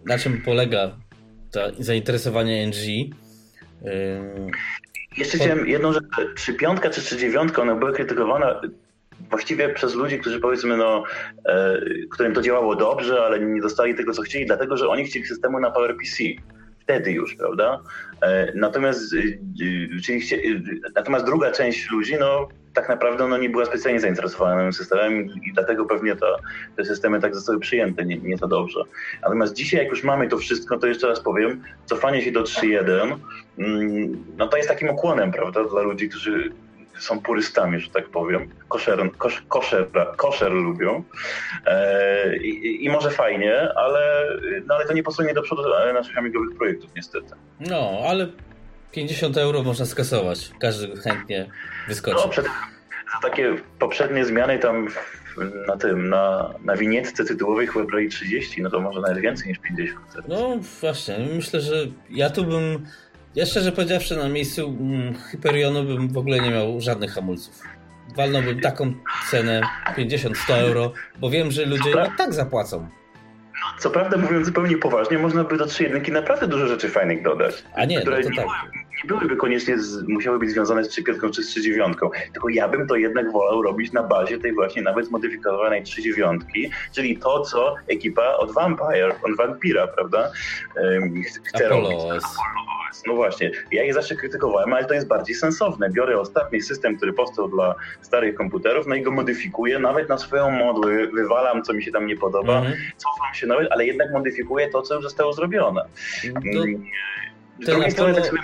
na czym polega to zainteresowanie NG. E, Jeszcze chciałem jedną rzecz, czy piątka, czy, czy dziewiątka, ona była krytykowana właściwie przez ludzi, którzy powiedzmy, no, e, którym to działało dobrze, ale nie dostali tego, co chcieli, dlatego że oni chcieli systemu na PowerPC. Wtedy już, prawda? E, natomiast, e, czyli chcie, natomiast druga część ludzi, no, tak naprawdę no, nie była specjalnie zainteresowana nowym systemem i dlatego pewnie to, te systemy tak zostały przyjęte nie, nie to dobrze. Natomiast dzisiaj, jak już mamy to wszystko, to jeszcze raz powiem, cofanie się do 3.1, mm, no to jest takim okłonem, prawda, dla ludzi, którzy są purystami, że tak powiem. Koszer, kosz, koszer, koszer lubią. E, i, I, może fajnie, ale, no, ale to nie posunie do przodu naszych amigowych projektów, niestety. No, ale 50 euro można skasować. Każdy chętnie wyskoczy. No, przed, za takie poprzednie zmiany tam na tym, na, na winietce tytułowej chyba brali 30, no to może nawet więcej niż 50. No właśnie, myślę, że ja tu bym ja szczerze powiedziawszy, na miejscu mm, Hyperionu bym w ogóle nie miał żadnych hamulców. Walnąłbym taką cenę 50-100 euro, bo wiem, że ludzie i tak zapłacą. Co prawda, mówiąc zupełnie poważnie, można by do 3 jedynki naprawdę dużo rzeczy fajnych dodać. A nie, które no nie, tak. Nie byłyby koniecznie, z, musiały być związane z 3 czy z 3 dziewiątką. Tylko ja bym to jednak wolał robić na bazie tej właśnie nawet zmodyfikowanej 3 dziewiątki, czyli to, co ekipa od Vampire, od Vampira, prawda, chce Apollo robić. No właśnie, ja je zawsze krytykowałem, ale to jest bardziej sensowne. Biorę ostatni system, który powstał dla starych komputerów, no i go modyfikuję, nawet na swoją modłę, wywalam, co mi się tam nie podoba, mm -hmm. cofam się nawet, ale jednak modyfikuję to, co już zostało zrobione. Mm, Z drugiej strony tak sobie...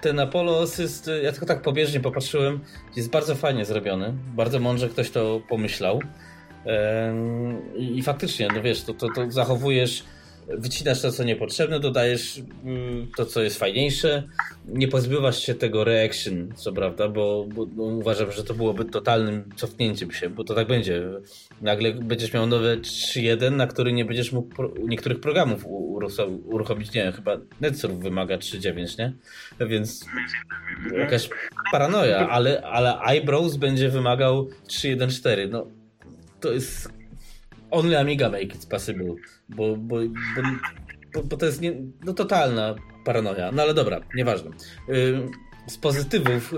Ten Apollo Assist, ja tylko tak pobieżnie popatrzyłem, jest bardzo fajnie zrobiony. Bardzo mądrze ktoś to pomyślał. I faktycznie, no wiesz, to, to, to zachowujesz wycinasz to, co niepotrzebne, dodajesz mm, to, co jest fajniejsze, nie pozbywasz się tego reaction, co prawda, bo, bo no, uważam, że to byłoby totalnym cofnięciem się, bo to tak będzie. Nagle będziesz miał nowe 3.1, na który nie będziesz mógł pro, niektórych programów uruchomić, nie chyba NetSurf wymaga 3.9, nie? Więc jakaś paranoja, ale, ale iBrowse będzie wymagał 3.1.4, no to jest only Amiga make it possible, bo, bo, bo, bo to jest nie, no, totalna paranoja. No ale dobra, nieważne. Z pozytywów,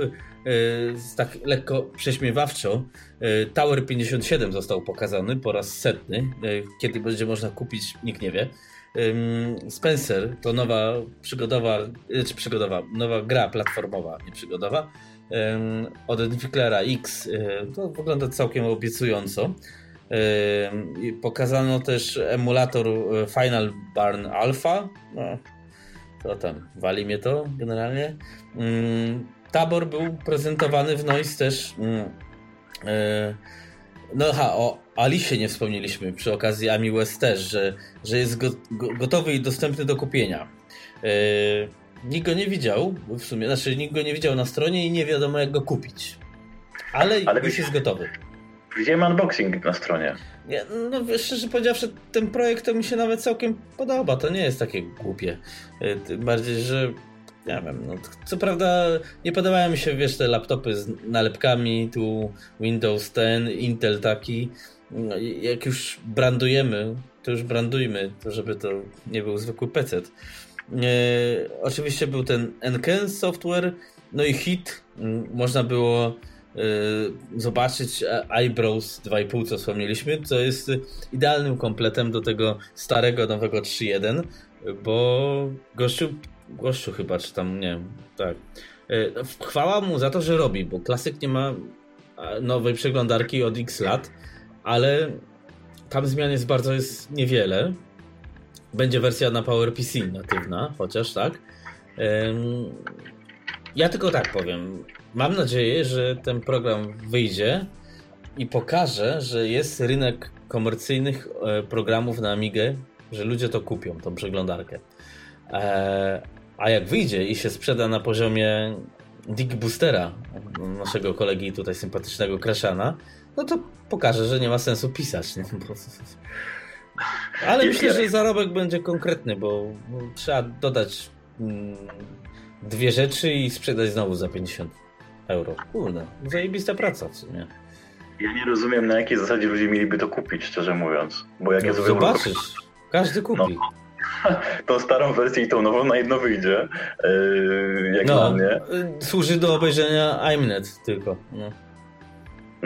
z tak lekko prześmiewawczo, Tower 57 został pokazany po raz setny. Kiedy będzie można kupić, nikt nie wie. Spencer to nowa przygodowa, czy przygodowa, nowa gra platformowa, nie przygodowa, od Entwicklera X. To wygląda całkiem obiecująco. Pokazano też emulator e, Final Barn Alpha. No, to tam, wali mnie to generalnie. Tabor był prezentowany w Noise też. E, no ha, o Alicie nie wspomnieliśmy przy okazji Ami West też, że, że jest go, go, gotowy i dostępny do kupienia. E, nikt go nie widział, w sumie, znaczy nikt go nie widział na stronie i nie wiadomo jak go kupić. Ale, Ale już jest gotowy. Widziałem unboxing na stronie. Nie, no szczerze powiedziawszy, ten projekt to mi się nawet całkiem podoba. To nie jest takie głupie. Y, tym bardziej, że nie wiem, no, co prawda nie podobają mi się, wiesz, te laptopy z nalepkami, tu Windows 10, Intel taki. No, jak już brandujemy, to już brandujmy, to żeby to nie był zwykły PC. E, oczywiście był ten Enken Software, no i Hit. Można było zobaczyć Eyebrows 2.5, co wspomnieliśmy, co jest idealnym kompletem do tego starego, nowego 3.1, bo gościu, gościu chyba, czy tam, nie wiem, tak. Chwała mu za to, że robi, bo klasyk nie ma nowej przeglądarki od x lat, ale tam zmian jest bardzo jest niewiele. Będzie wersja na PowerPC natywna, chociaż tak. Ja tylko tak powiem. Mam nadzieję, że ten program wyjdzie i pokaże, że jest rynek komercyjnych e, programów na Amigę, że ludzie to kupią, tą przeglądarkę. E, a jak wyjdzie i się sprzeda na poziomie Dick Boostera, naszego kolegi tutaj sympatycznego Kraszana, no to pokaże, że nie ma sensu pisać. Nie? Ale myślę, że zarobek będzie konkretny, bo trzeba dodać mm, dwie rzeczy i sprzedać znowu za 50 euro. Kurde, zajebista praca w sumie. Ja nie rozumiem, na jakiej zasadzie ludzie mieliby to kupić, szczerze mówiąc. Bo jak no, ja zobaczysz, każdy kupi. No, tą starą wersję i tą nową na jedno wyjdzie, yy, jak no, dla mnie. Służy do obejrzenia iMnet tylko. No.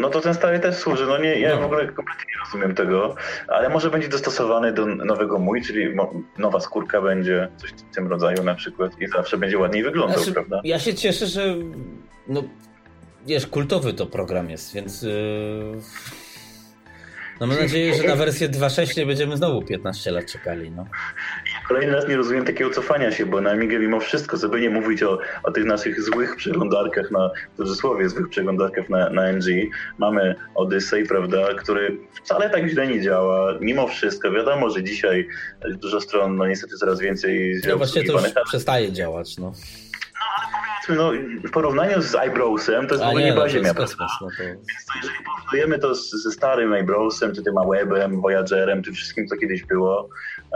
No to ten stary też służy. No nie, ja no. w ogóle kompletnie nie rozumiem tego, ale może będzie dostosowany do nowego mój, czyli nowa skórka będzie coś w tym rodzaju na przykład i zawsze będzie ładniej wyglądał, znaczy, prawda? Ja się cieszę, że no wiesz, kultowy to program jest, więc yy... no mam nadzieję, że na wersję 2.6 nie będziemy znowu 15 lat czekali, no. Kolejny raz nie rozumiem takiego cofania się, bo na Amigę mimo wszystko, żeby nie mówić o, o tych naszych złych przeglądarkach, na, w cudzysłowie złych przeglądarkach na, na NG, mamy Odyssey, prawda, który wcale tak źle nie działa, mimo wszystko. Wiadomo, że dzisiaj dużo stron, no niestety coraz więcej... No właśnie to już przestaje działać, no no, w porównaniu z Eyebrowsem to jest A w ogóle nie, nie ziemia. Kosmos, no to... Więc to jeżeli porównujemy to z, ze starym Eyebrowsem, czy tym Webem, Voyagerem, tym wszystkim, co kiedyś było,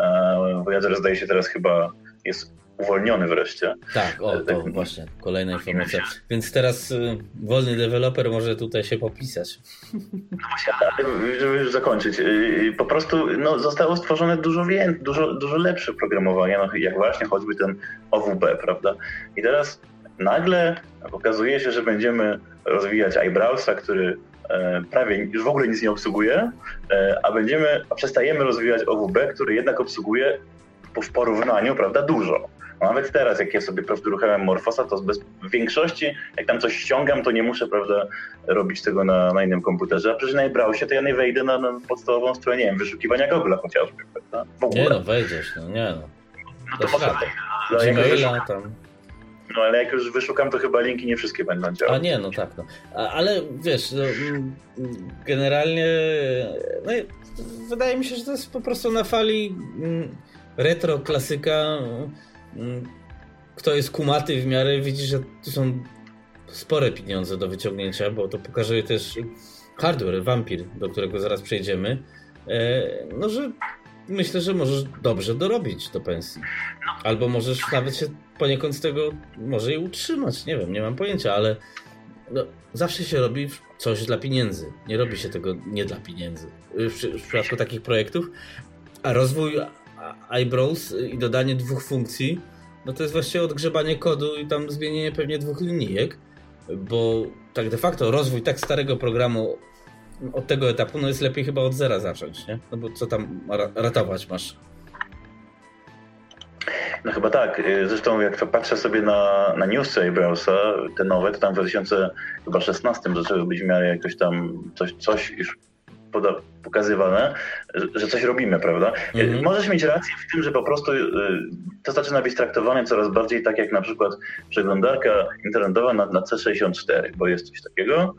e, Voyager zdaje się teraz chyba jest uwolniony wreszcie. Tak, o, to tak, właśnie, kolejna informacja. Więc teraz y, wolny deweloper może tutaj się popisać. No właśnie, ale żeby już zakończyć, y, po prostu no, zostało stworzone dużo więcej, dużo, dużo lepsze programowanie, no, jak właśnie choćby ten OWB, prawda? I teraz nagle okazuje się, że będziemy rozwijać iBrowsa, który e, prawie już w ogóle nic nie obsługuje, e, a będziemy, a przestajemy rozwijać OWB, który jednak obsługuje w porównaniu, prawda, dużo. No nawet teraz, jak ja sobie prawda, uruchamiam Morfosa, to bez, w większości, jak tam coś ściągam, to nie muszę, prawda, robić tego na, na innym komputerze. A przecież na browsie to ja nie wejdę na, na podstawową stronę, nie wiem, wyszukiwania Google'a chociażby, prawda? W ogóle. Nie no, wejdziesz, no nie no. No to może Gmaila tam. No ale jak już wyszukam, to chyba linki nie wszystkie będą działać. A nie, no tak. No. Ale wiesz, no, mm, generalnie no, wydaje mi się, że to jest po prostu na fali mm, retro klasyka. Mm, kto jest kumaty w miarę, widzi, że tu są spore pieniądze do wyciągnięcia, bo to pokazuje też hardware, Vampir, do którego zaraz przejdziemy. E, no, że myślę, że możesz dobrze dorobić do pensji. Albo możesz nawet się poniekąd z tego może i utrzymać. Nie wiem, nie mam pojęcia, ale no, zawsze się robi coś dla pieniędzy. Nie robi się tego nie dla pieniędzy. W, w przypadku takich projektów. A rozwój eyebrows i dodanie dwóch funkcji, no to jest właściwie odgrzebanie kodu i tam zmienienie pewnie dwóch linijek, bo tak de facto rozwój tak starego programu od tego etapu, no jest lepiej chyba od zera zacząć, nie? No bo co tam ratować masz? No chyba tak. Zresztą jak patrzę sobie na, na newsy Browsa, te nowe, to tam w 2016 zaczęły być w miarę jakoś tam coś, coś już poda, pokazywane, że coś robimy, prawda? Mhm. Możesz mieć rację w tym, że po prostu y, to zaczyna być traktowane coraz bardziej tak jak na przykład przeglądarka internetowa na, na C64, bo jest coś takiego.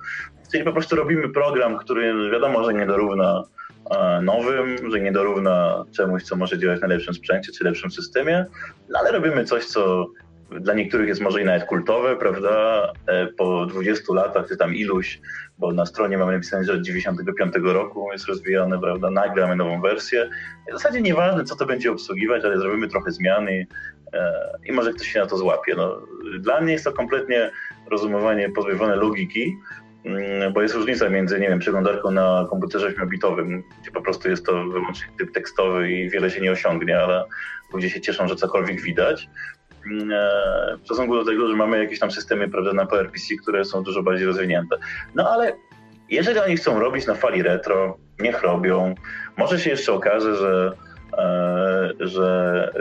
Czyli po prostu robimy program, który wiadomo, że nie dorówna e, nowym, że nie dorówna czemuś, co może działać na lepszym sprzęcie czy lepszym systemie, no ale robimy coś, co dla niektórych jest może i nawet kultowe, prawda? E, po 20 latach, czy tam iluś, bo na stronie mamy napisane, że od 95 roku jest rozwijane, prawda? Nagle mamy nową wersję. W zasadzie nieważne, co to będzie obsługiwać, ale zrobimy trochę zmiany e, i może ktoś się na to złapie. No, dla mnie jest to kompletnie rozumowanie pozbawione logiki, mm, bo jest różnica między, nie wiem, przeglądarką na komputerze 8-bitowym, gdzie po prostu jest to wyłącznie typ tekstowy i wiele się nie osiągnie, ale ludzie się cieszą, że cokolwiek widać, w stosunku do tego, że mamy jakieś tam systemy prawda, na PowerPC, które są dużo bardziej rozwinięte. No ale jeżeli oni chcą robić na fali retro, niech robią. Może się jeszcze okaże, że, e, że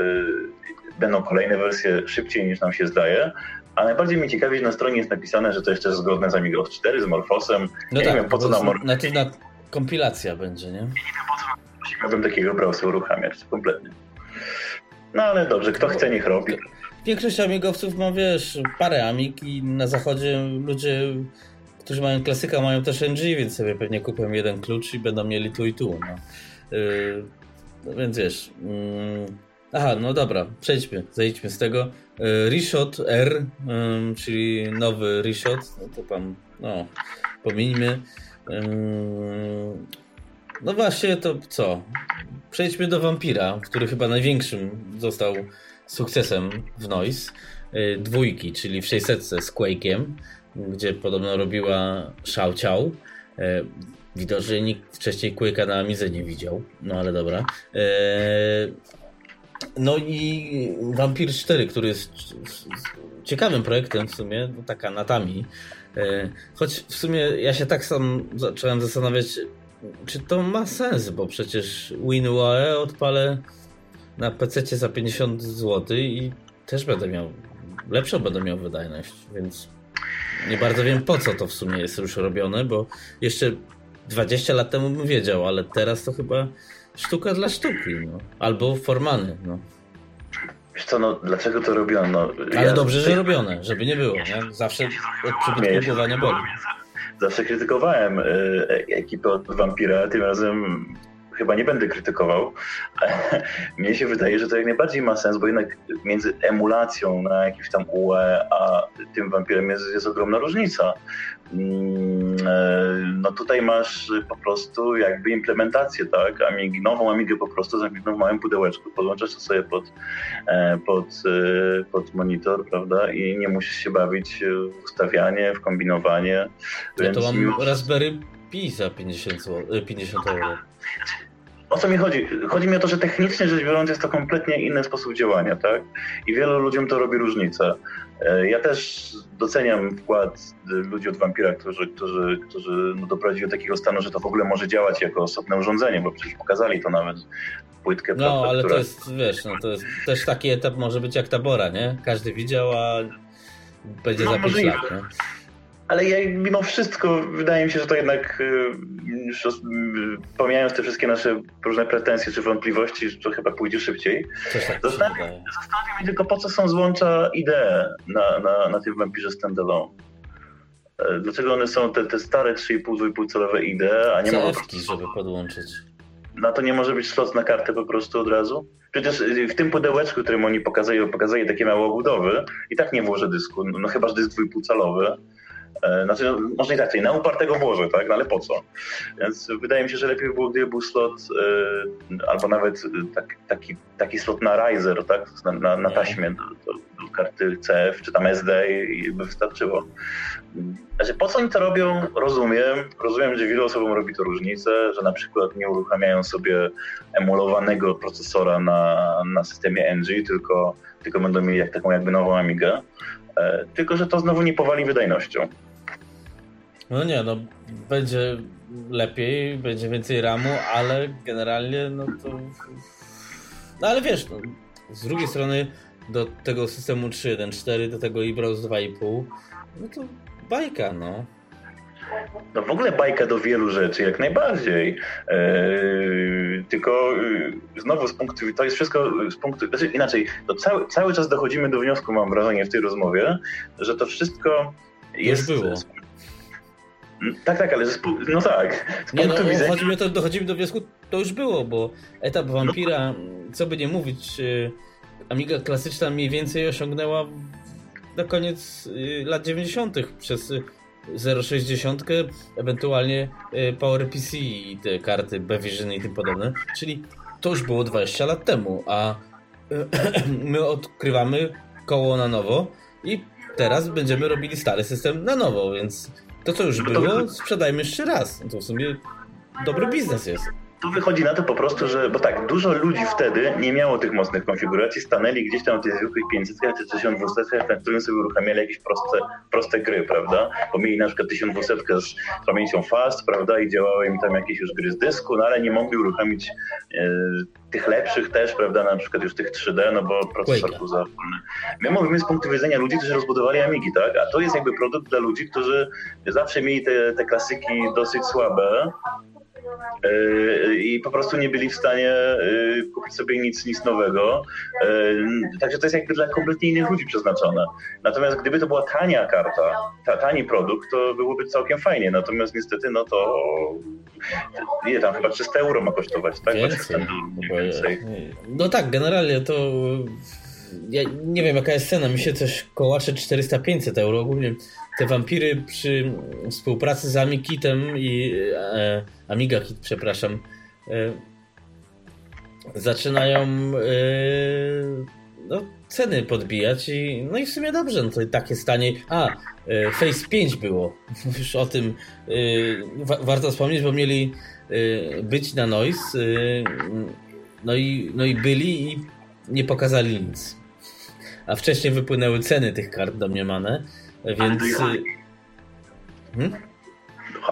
będą kolejne wersje szybciej niż nam się zdaje, a najbardziej mnie ciekawi, że na stronie jest napisane, że to jeszcze jest zgodne z Amigos 4, z Morfosem. No nie tak, wiem, po co nam... Natywna kompilacja będzie, nie? Nie wiem, po co miałbym takiego browsa uruchamiać, kompletnie. No ale dobrze, kto chce, niech robi. Większość amigowców ma, wiesz, parę amig i na zachodzie ludzie, którzy mają klasyka, mają też NG, więc sobie pewnie kupią jeden klucz i będą mieli tu i tu. No. Yy, no więc wiesz... Yy, aha, no dobra, przejdźmy, zejdźmy z tego. Yy, Reshot R, czyli nowy Reshot, no to tam, no, pomińmy. No właśnie, to co? Przejdźmy do Vampira, który chyba największym został sukcesem w Noise. Y, dwójki, czyli w 600 z Quake'iem, gdzie podobno robiła Shao Ciao. Y, widocznie nikt wcześniej Quake'a na Amizę nie widział, no ale dobra. Y, no i Vampir 4, który jest ciekawym projektem w sumie, no taka natami. Choć w sumie ja się tak sam zacząłem zastanawiać, czy to ma sens, bo przecież WinUAE odpalę na PC za 50 zł i też będę miał, lepszą będę miał wydajność, więc nie bardzo wiem po co to w sumie jest już robione, bo jeszcze 20 lat temu bym wiedział, ale teraz to chyba sztuka dla sztuki, no. albo formany. No. Wiesz co, no dlaczego to robiono? No, ale ja... dobrze, że robione, żeby nie było, nie? Zawsze od przybytku głowa nie boli zawsze krytykowałem e, ekipę od Vampira, tym razem chyba nie będę krytykował. Mnie się wydaje, że to jak najbardziej ma sens, bo jednak między emulacją na jakimś tam UE, a tym wampirem jest, jest ogromna różnica. Mm, e, no tutaj masz po prostu jakby implementację, tak? Amigi, nową Amigę po prostu zamkniętą w małym pudełeczku. Podłączasz to sobie pod, e, pod, e, pod monitor, prawda? I nie musisz się bawić w ustawianie, w kombinowanie. Ja to mam już... Raspberry Pi za 50, 50 euro. O co mi chodzi? Chodzi mi o to, że technicznie rzecz biorąc jest to kompletnie inny sposób działania, tak? I wielu ludziom to robi różnicę. E, ja też doceniam wkład ludzi od Vampira, którzy, którzy, którzy no doprowadzili do takiego stanu, że to w ogóle może działać jako osobne urządzenie, bo przecież pokazali to nawet płytkę. No, prawda, ale która... to jest, wiesz, no, to jest też taki etap może być jak tabora, nie? Każdy widział, a będzie no, za 5 lat? Ale ja, mimo wszystko wydaje mi się, że to jednak, y, już pomijając te wszystkie nasze różne pretensje czy wątpliwości, to chyba pójdzie szybciej. Tak zastanawiam, się tylko, po co są złącza idee na, na, na tym wampirze standalone. E, dlaczego one są te, te stare 3,5-2,5 celowe idee, a nie ma... żeby podłączyć. Na to nie może być slot na kartę po prostu od razu? Przecież w tym pudełeczku, którym oni pokazują, pokazują takie małe obudowy, i tak nie włożę dysku, no chyba, że dysk dwójpółcalowy, znaczy, no, może i tak, na upartego włożę, tak? No ale po co? Więc wydaje mi się, że lepiej by było, gdyby był slot e, albo nawet tak, taki, taki slot na riser, tak? Na, na, na taśmie do, do, do, karty CF czy tam SD i, i by wystarczyło. Znaczy, po co oni to robią? Rozumiem. Rozumiem, że wielu osobom robi to różnicę, że na przykład nie uruchamiają sobie emulowanego procesora na, na systemie NG, tylko, tylko będą mieli jak, taką jakby nową Amigę. E, tylko, że to znowu nie powali wydajnością. No nie, no będzie lepiej, będzie więcej ramu, ale generalnie no to... No ale wiesz, no, z drugiej strony do tego systemu 3.1.4, do tego eBrowse 2.5, no to bajka, no. No w ogóle bajka do wielu rzeczy, jak najbardziej. Eee, tylko yy, znowu z punktu, to jest wszystko z punktu, znaczy inaczej, to cały, cały czas dochodzimy do wniosku, mam wrażenie w tej rozmowie, że to wszystko jest... Już było. Tak, tak, ale no tak. Z nie, no, widzenia... chodzi mi o to, dochodzimy do wniosku, to już było, bo etap Vampira, co by nie mówić, y, Amiga klasyczna mniej więcej osiągnęła na koniec y, lat 90. przez 0,60, ewentualnie y, PowerPC i te karty Bevision i tym podobne. Czyli to już było 20 lat temu, a my odkrywamy koło na nowo i teraz będziemy robili stary system na nowo, więc to co już było, sprzedajmy jeszcze raz. To w sumie dobry biznes jest. Tu wychodzi na to po prostu, że, bo tak, dużo ludzi wtedy nie miało tych mocnych konfiguracji, stanęli gdzieś tam w tych zwykłych 500 czy 1200, na którym sobie uruchamiali jakieś proste, proste gry, prawda? Bo mieli na przykład 1200 z pamięcią fast, prawda, i działały im tam jakieś już gry z dysku, no ale nie mogli uruchomić e, tych lepszych też, prawda, na przykład już tych 3D, no bo procesor był za wolny. My mówimy z punktu widzenia ludzi, którzy rozbudowali Amigi, tak? A to jest jakby produkt dla ludzi, którzy zawsze mieli te, te klasyki dosyć słabe, i po prostu nie byli w stanie e, kupić sobie nic, nic nowego. E, także to jest jakby dla kompletnie innych ludzi przeznaczone. Natomiast gdyby to była tania karta, ta, tani produkt, to byłoby całkiem fajnie. Natomiast niestety, no to nie tam chyba 300 euro ma kosztować, tak? Więcej. więcej. No tak, generalnie to ja nie wiem jaka jest cena, mi się coś kołacze 400-500 euro. Ogólnie te wampiry przy współpracy z Amikitem i e, Amiga Kit, przepraszam, e, zaczynają e, no, ceny podbijać i no i w sumie dobrze, no to i tak jest taniej. A, e, Face 5 było, już o tym e, wa warto wspomnieć, bo mieli e, być na Noise, no i, no i byli i nie pokazali nic. A wcześniej wypłynęły ceny tych kart domniemane, więc... Hmm?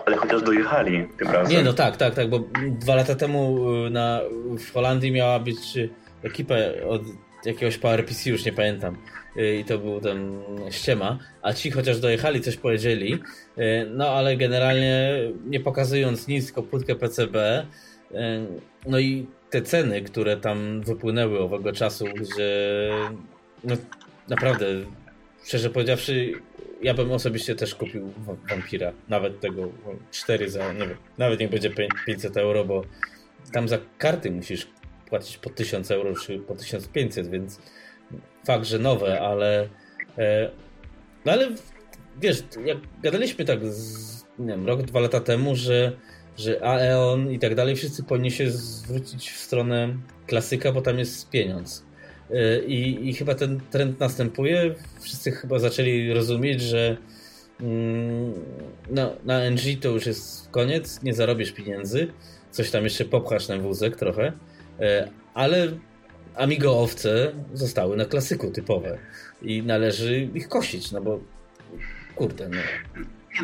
Ale chociaż dojechali tym razem. Nie, no tak, tak, tak, bo dwa lata temu y, na, w Holandii miała być y, ekipa od jakiegoś PowerPC, już nie pamiętam. Y, I to był ten ściema. A ci chociaż dojechali, coś powiedzieli. No ale generalnie nie pokazując nic, tylko płytkę PCB. No i te ceny, które tam wypłynęły owego czasu, gdzie no naprawdę, szczerze powiedziawszy, ja bym osobiście też kupił Vampira. Nawet tego 4 za, nie wiem, nawet nie będzie 500 euro, bo tam za karty musisz płacić po 1000 euro czy po 1500, więc fakt, że nowe, ale e, no ale wiesz, jak gadaliśmy tak z, nie wiem, rok, dwa lata temu, że, że Aeon i tak dalej, wszyscy powinni się zwrócić w stronę klasyka, bo tam jest pieniądz. I, I, chyba ten trend następuje. Wszyscy chyba zaczęli rozumieć, że mm, no, na NG to już jest koniec, nie zarobisz pieniędzy. Coś tam jeszcze popchasz na wózek trochę, e, ale Amigo owce zostały na klasyku typowe i należy ich kosić, no bo kurde, no.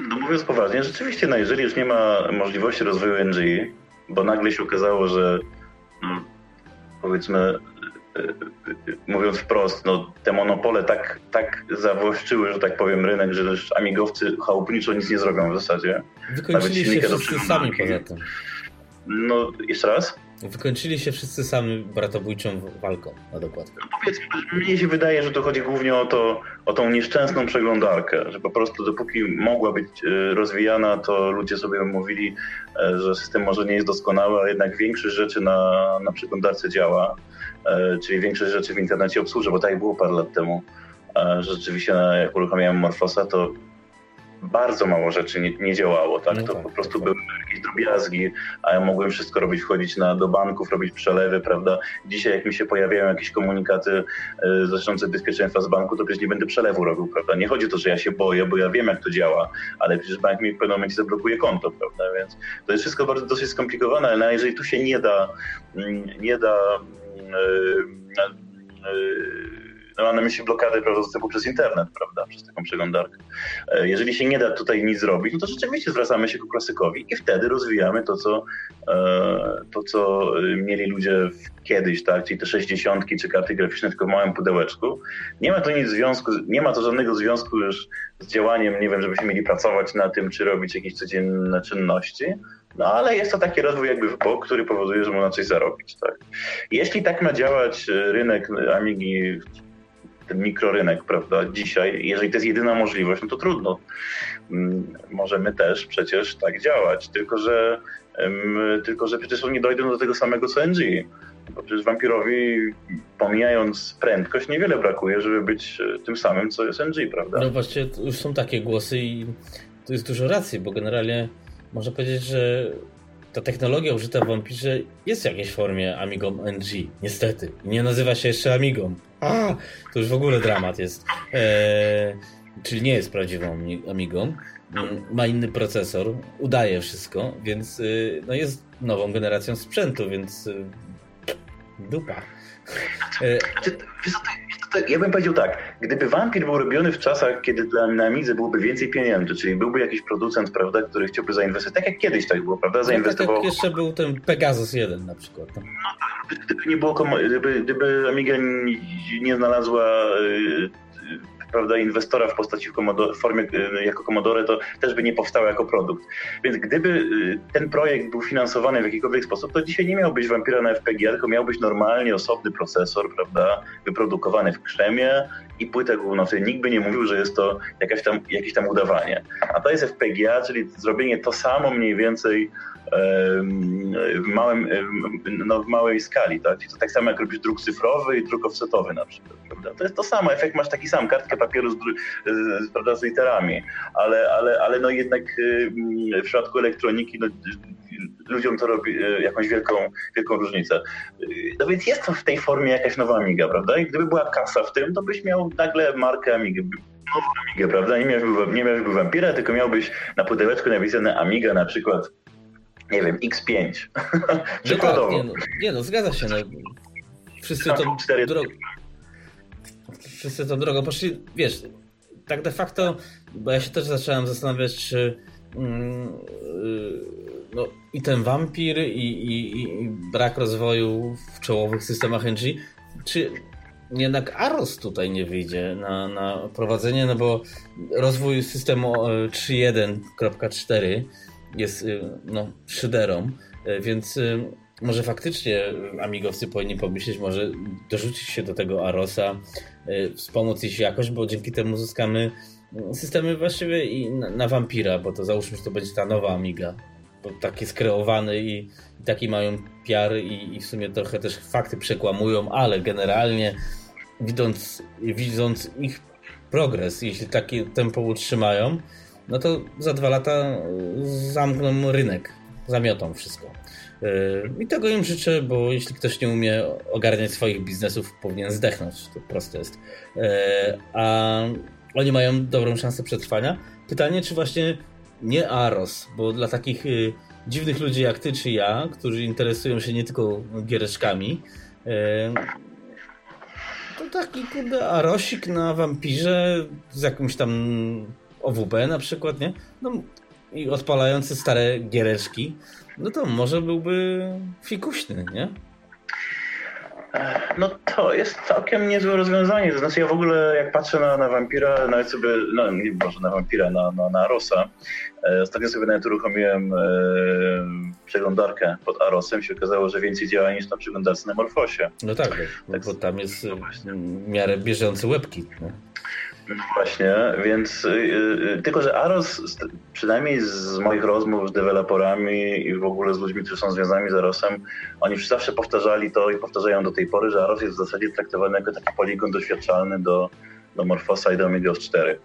No mówiąc poważnie, rzeczywiście, no jeżeli już nie ma możliwości rozwoju NG, bo nagle się okazało, że no, powiedzmy mówiąc wprost, no, te monopole tak, tak zawłaszczyły, że tak powiem, rynek, że też amigowcy chałupniczo nic nie zrobią w zasadzie. Wykończyli się wszyscy sami poza tym. No, jeszcze raz? Wykończyli się wszyscy sami bratobójczą walką na dokładkę. No powiedzmy, mnie się wydaje, że to chodzi głównie o, to, o tą nieszczęsną przeglądarkę, że po prostu dopóki mogła być e, rozwijana, to ludzie sobie mówili, e, że system może nie jest doskonały, a jednak większość rzeczy na, na przeglądarce działa. E, czyli większość rzeczy w internecie obsłużę, bo tak było parę lat temu, e, że rzeczywiście jak uruchamiałem Morfosa, to bardzo mało rzeczy nie, nie działało, tak? No to tak, po prostu tak. były jakieś drobiazgi, a ja mogłem wszystko robić, wchodzić na, do banków, robić przelewy, prawda? Dzisiaj jak mi się pojawiają jakieś komunikaty y, dotyczące bezpieczeństwa z banku, to przecież nie będę przelewu robił, prawda? Nie chodzi o to, że ja się boję, bo ja wiem jak to działa, ale przecież bank mi w pewnym momencie zablokuje konto, prawda? Więc to jest wszystko bardzo dosyć skomplikowane, ale jeżeli tu się nie da, mm, nie da no mam na myśli blokady prawda, dostępu przez internet, prawda, przez taką przeglądarkę. E, jeżeli się nie da tutaj nic zrobić, no to rzeczywiście zwracamy się ku klasykowi i wtedy rozwijamy to, co, e, to, co mieli ludzie kiedyś, tak, czyli te 60 czy karty graficzne tylko w małym pudełeczku. Nie ma to nic związku, nie ma to żadnego związku już z działaniem, nie wiem, żebyśmy mieli pracować na tym, czy robić jakieś codzienne czynności, no ale jest to taki rozwój jakby w bok, który powoduje, że można coś zarobić. Tak? Jeśli tak ma działać e, rynek Amigi, ten mikrorynek, prawda, dzisiaj, jeżeli to jest jedyna możliwość, no to trudno. Mm, możemy też przecież tak działać, tylko że, tylko że przecież oni dojdą do tego samego co NG. Bo przecież wampirowi, pomijając prędkość, niewiele brakuje, żeby być e, tym samym, co jest NG, prawda? No właśnie, już są takie głosy i tu jest dużo racji, bo generalnie można powiedzieć, że ta technologia użyta w Vampirze jest w jakiejś formie Amigą NG, niestety. Nie nazywa się jeszcze Amigą. A, to już w ogóle dramat jest. Eee, czyli nie jest prawdziwą Amigą. ma inny procesor, udaje wszystko, więc y, no jest nową generacją sprzętu, więc y, dupa. Znaczy, ja bym powiedział tak, gdyby Vampir był robiony w czasach, kiedy dla Amidze byłoby więcej pieniędzy, czyli byłby jakiś producent, prawda, który chciałby zainwestować, tak jak kiedyś tak było, prawda, zainwestował... No, tak jak jeszcze był ten Pegasus 1 na przykład. No, no gdyby nie było, gdyby, gdyby Amiga nie znalazła y, prawda, inwestora w postaci w, formie y, jako Commodore, to też by nie powstało jako produkt. Więc gdyby y, ten projekt był finansowany w jakikolwiek sposób, to dzisiaj nie miałbyś Vampira na FPGA, tylko miałbyś normalnie osobny procesor, prawda, wyprodukowany w krzemie i płytę główną. Wtedy nikt by nie mówił, że jest to jakaś tam, jakieś tam udawanie. A to jest FPGA, czyli zrobienie to samo mniej więcej w, małym, no, w małej skali. Tak? to tak samo jak robisz druk cyfrowy i druk offsetowy na przykład. Prawda? To jest to samo, efekt masz taki sam, kartkę papieru z, z, prawda, z literami, ale, ale, ale no jednak w przypadku elektroniki no, ludziom to robi e, jakąś wielką, wielką różnicę. No więc jest to w tej formie jakaś nowa Amiga, prawda? I gdyby była kasa w tym, to byś miał nagle markę Amigi, nową Amigę, prawda? Nie miałbyś, nie miałbyś tylko miałbyś na pudełeczku napisane Amiga na przykład nie wiem, X5. Przykładowo. No tak, nie, no, nie no, zgadza się. No. Wszyscy to drogą... Wszyscy tą drogą poszli, wiesz, tak de facto, bo ja się też zacząłem zastanawiać, czy mm, y, no, i ten wampir, i, i, i, brak rozwoju w czołowych systemach NG, czy jednak Aros tutaj nie wyjdzie na, na prowadzenie, no bo rozwój systemu 3.1.4 e, jest y, no, szyderą, y, więc y, może faktycznie amigowcy powinni pomyśleć, może dorzucić się do tego Arosa, wspomóc ich jakoś, bo dzięki temu uzyskamy systemy właściwie i na, na bo to załóżmy, że to będzie ta nowa Amiga, bo taki skreowany i, i taki mają PR i, i w sumie trochę też fakty przekłamują, ale generalnie widząc, widząc ich progres, jeśli taki tempo utrzymają, no to za dwa lata y, zamkną rynek, zamiotą wszystko. Y, I tego im życzę, bo jeśli ktoś nie umie ogarniać swoich biznesów, powinien zdechnąć. To proste jest. Y, a oni mają dobrą szansę przetrwania. Pytanie, czy właśnie nie Aros, bo dla takich dziwnych ludzi jak ty czy ja, którzy interesują się nie tylko giereczkami, to taki kurde Arosik na wampirze z jakimś tam OWB na przykład, nie? No i odpalający stare giereczki, no to może byłby fikuśny, nie? No to jest całkiem niezłe rozwiązanie. To znaczy ja w ogóle jak patrzę na, na Vampira, nawet sobie, no nie może na Vampira, na, na, na Arosa, e, ostatnio sobie nawet uruchomiłem e, przeglądarkę pod Arosem się okazało, że więcej działa niż na przeglądarce na Morfosie. No tak, tak bo tam jest no w miarę bieżący łebki. No. Właśnie, więc yy, tylko, że Aros, przynajmniej z moich rozmów z deweloperami i w ogóle z ludźmi, którzy są związani z Arosem, oni zawsze powtarzali to i powtarzają do tej pory, że Aros jest w zasadzie traktowany jako taki poligon doświadczalny do, do Morfosa i do Amiga 4.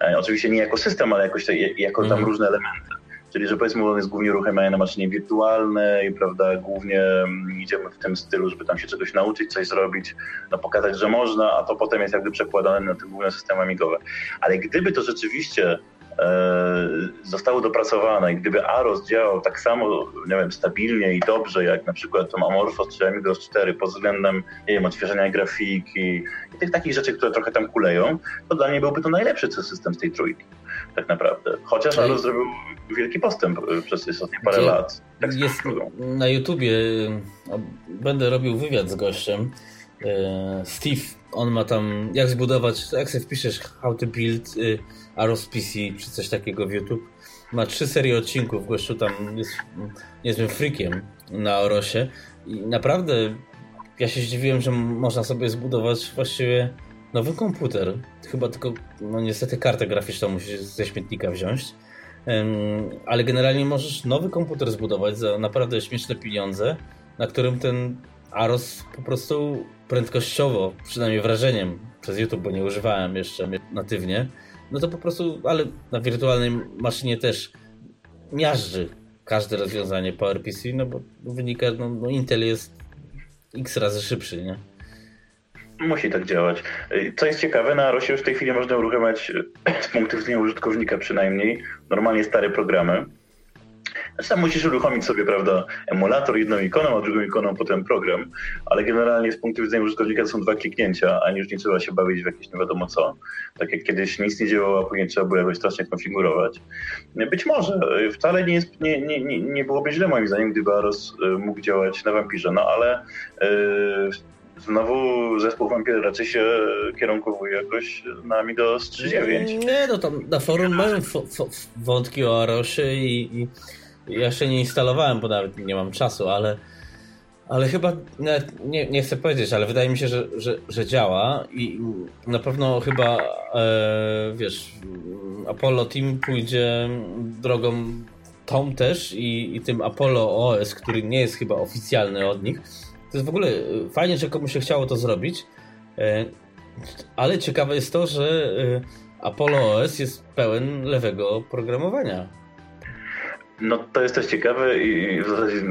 E, oczywiście nie jako system, ale jakoś, jako tam mm. różne elementy. Czyli, że powiedzmy, on jest głównie uruchamiany na maszynie wirtualnej, prawda, głównie mm, idziemy w tym stylu, żeby tam się czegoś nauczyć, coś zrobić, no pokazać, że można, a to potem jest jakby przekładane na te główne systemy amigowe. Ale gdyby to rzeczywiście e, zostało dopracowane i gdyby AROS działał tak samo, nie wiem, stabilnie i dobrze, jak na przykład tam Amorphos czy Amigos 4 pod względem, nie wiem, odświeżenia grafiki i tych takich rzeczy, które trochę tam kuleją, to dla mnie byłby to najlepszy system z tej trójki tak naprawdę. Chociaż Aro zrobił wielki postęp e, przez ostatnie parę Gdzie lat. Tak jest na YouTubie, e, będę robił wywiad z gościem. E, Steve, on ma tam, jak zbudować, jak sobie wpiszesz how to build Aros PC czy coś takiego w YouTube. Ma trzy serie odcinków, gościu tam jest niezłym freakiem na Orosie i naprawdę ja się zdziwiłem, że można sobie zbudować właściwie nowy komputer. Chyba tylko, no niestety kartę graficzną musisz ze śmietnika wziąć. Ale generalnie możesz nowy komputer zbudować za naprawdę śmieszne pieniądze, na którym ten Aros po prostu prędkościowo, przynajmniej wrażeniem przez YouTube, bo nie używałem jeszcze natywnie, no to po prostu, ale na wirtualnej maszynie też miażdży każde rozwiązanie PowerPC, no bo wynika, no, no Intel jest x razy szybszy, nie? Musi tak działać. Co jest ciekawe, na Rosie już w tej chwili można uruchamiać z punktu widzenia użytkownika przynajmniej normalnie stare programy. Znaczy tam musisz uruchomić sobie, prawda, emulator jedną ikoną, a drugą ikoną potem program, ale generalnie z punktu widzenia użytkownika to są dwa kliknięcia, a już nie trzeba się bawić w jakieś nie wiadomo co. Tak jak kiedyś nic nie działało, a później trzeba było jakoś strasznie konfigurować. Być może, wcale nie, jest, nie, nie, nie byłoby źle moim zdaniem, gdyby Aros y, mógł działać na Vampirze, no ale yy, znowu zespół Vampir raczej się kierunkowuje jakoś na Amigos 3.9. Nie, no tam na forum mają wątki o Arosie i, i ja jeszcze nie instalowałem, bo nawet nie mam czasu, ale, ale chyba nie, nie chcę powiedzieć, ale wydaje mi się, że, że, że działa i na pewno chyba e, wiesz, Apollo Team pójdzie drogą tą też i, i tym Apollo OS, który nie jest chyba oficjalny od nich. To jest w ogóle fajnie, że komuś się chciało to zrobić, e, ale ciekawe jest to, że e, Apollo OS jest pełen lewego programowania. No to jest też ciekawe i w zasadzie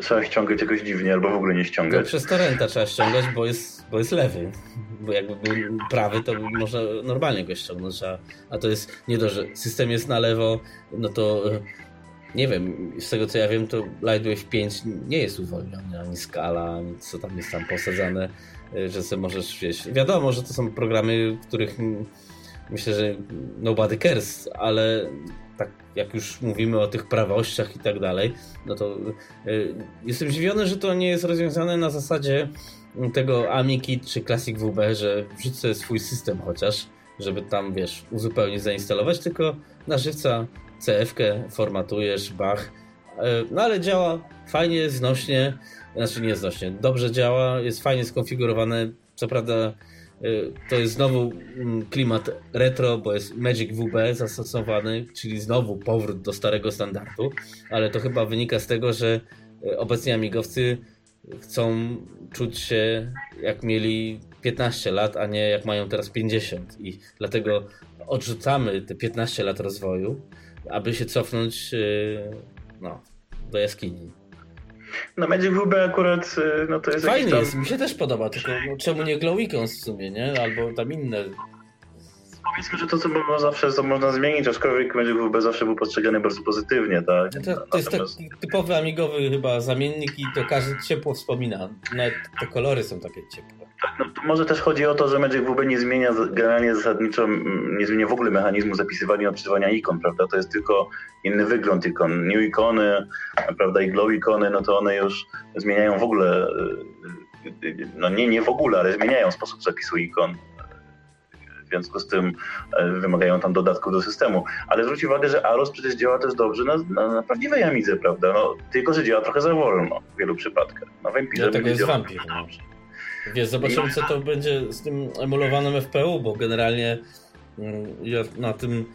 trzeba ściągać jakoś dziwnie albo w ogóle nie ściągać. No, przez torrenta trzeba ściągać, bo jest, bo jest lewy. Bo jakby był prawy, to można normalnie go ściągnąć, a, a to jest nie to, że system jest na lewo, no to e, nie wiem, z tego co ja wiem, to Lightwave 5 nie jest uwolniony, ani skala, ani co tam jest tam posadzane, e, że sobie możesz, wiesz, wiadomo, że to są programy, których myślę, że nobody cares, ale tak jak już mówimy o tych prawościach i tak dalej, no to y, jestem zdziwiony, że to nie jest rozwiązane na zasadzie tego AmiKit czy Classic WB, że sobie swój system chociaż, żeby tam, wiesz, uzupełnić, zainstalować, tylko na żywca CF-kę formatujesz, bach, y, no ale działa fajnie, znośnie, znaczy nie znośnie, dobrze działa, jest fajnie skonfigurowane, co prawda Y, to jest znowu mm, klimat retro, bo jest Magic WB zastosowany, czyli znowu powrót do starego standardu, ale to chyba wynika z tego, że y, obecni amigowcy chcą czuć się jak mieli 15 lat, a nie jak mają teraz 50 i dlatego odrzucamy te 15 lat rozwoju, aby się cofnąć y, no, do jaskini. No Magic WB akurat, y, no to jest Fajny tam... jest, mi się też podoba, tylko no, czemu nie Glow Icons w sumie, nie? Albo tam inne. Powiedzmy, że to co można zawsze co można zmienić, aczkolwiek Magic WB zawsze był postrzegany bardzo pozytywnie, tak? No to, to jest taki typowy amigowy chyba zamiennik i to każdy ciepło wspomina. Nawet te kolory są takie ciepłe. Tak, no, może też chodzi o to, że Magic WB nie zmienia generalnie zasadniczo, nie zmienia w ogóle mechanizmu zapisywania i odczytywania ikon, prawda? To jest tylko inny wygląd ikon. New ikony, prawda, i glow ikony, no to one już zmieniają w ogóle, y, y, no nie, nie w ogóle, ale zmieniają sposób zapisu ikon. W związku z tym e, wymagają tam dodatków do systemu. Ale zwróć uwagę, że Aros przecież działa też dobrze na, na, na prawdziwej Amidze, prawda? No, tylko, że działa trochę za wolno w wielu przypadkach. Na Vampirze Dlatego jest Vampir. No. Wiesz, zobaczymy co to będzie z tym emulowanym FPU, bo generalnie mm, ja na tym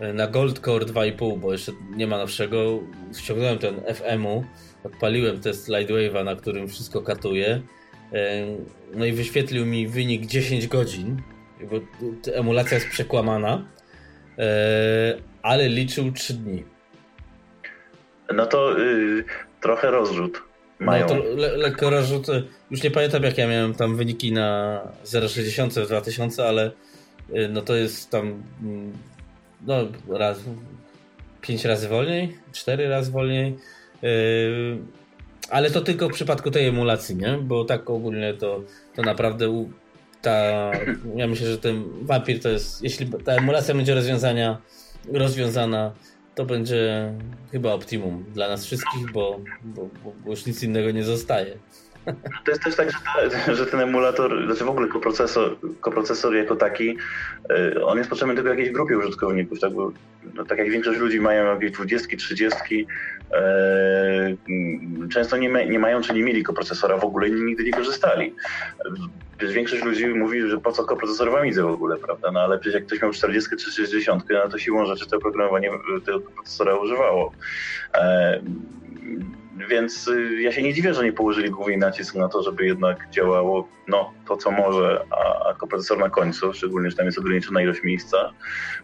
e, na Gold Core 2,5, bo jeszcze nie ma nowszego, ściągnąłem ten FM-u, odpaliłem test Lightwave'a, na którym wszystko katuje, e, no i wyświetlił mi wynik 10 godzin, bo emulacja jest przekłamana, e, ale liczył 3 dni. No to yy, trochę rozrzut mają. No to le lekko rozrzut. Już nie pamiętam jak ja miałem tam wyniki na 0,60 w 2000, ale y, no to jest tam mm, no raz, 5 razy wolniej, 4 razy wolniej. Yy, ale to tylko w przypadku tej emulacji, nie? Bo tak ogólnie to, to naprawdę ta, ja myślę, że ten wampir to jest, jeśli ta emulacja będzie rozwiązania, rozwiązana to będzie chyba optimum dla nas wszystkich, bo, bo, bo już nic innego nie zostaje. To jest też tak, że, ten emulator, znaczy w ogóle koprocesor, koprocesor jako taki, y, on jest potrzebny tylko jakiejś grupie użytkowników, tak, bo, no, tak jak większość ludzi mają jakieś 20, 30, e, często nie, nie mają czy nie mieli koprocesora w ogóle nigdy nie korzystali. Większość ludzi mówi, że po co koprocesor w Amidze w ogóle, prawda? No ale przecież jak ktoś miał 40 czy 60, no to siłą rzeczy to oprogramowanie tego procesora używało. Więc y, ja się nie dziwię, że nie położyli główny nacisk na to, żeby jednak działało no, to, co może, a, a koprocesor na końcu, szczególnie, że tam jest ograniczona ilość miejsca.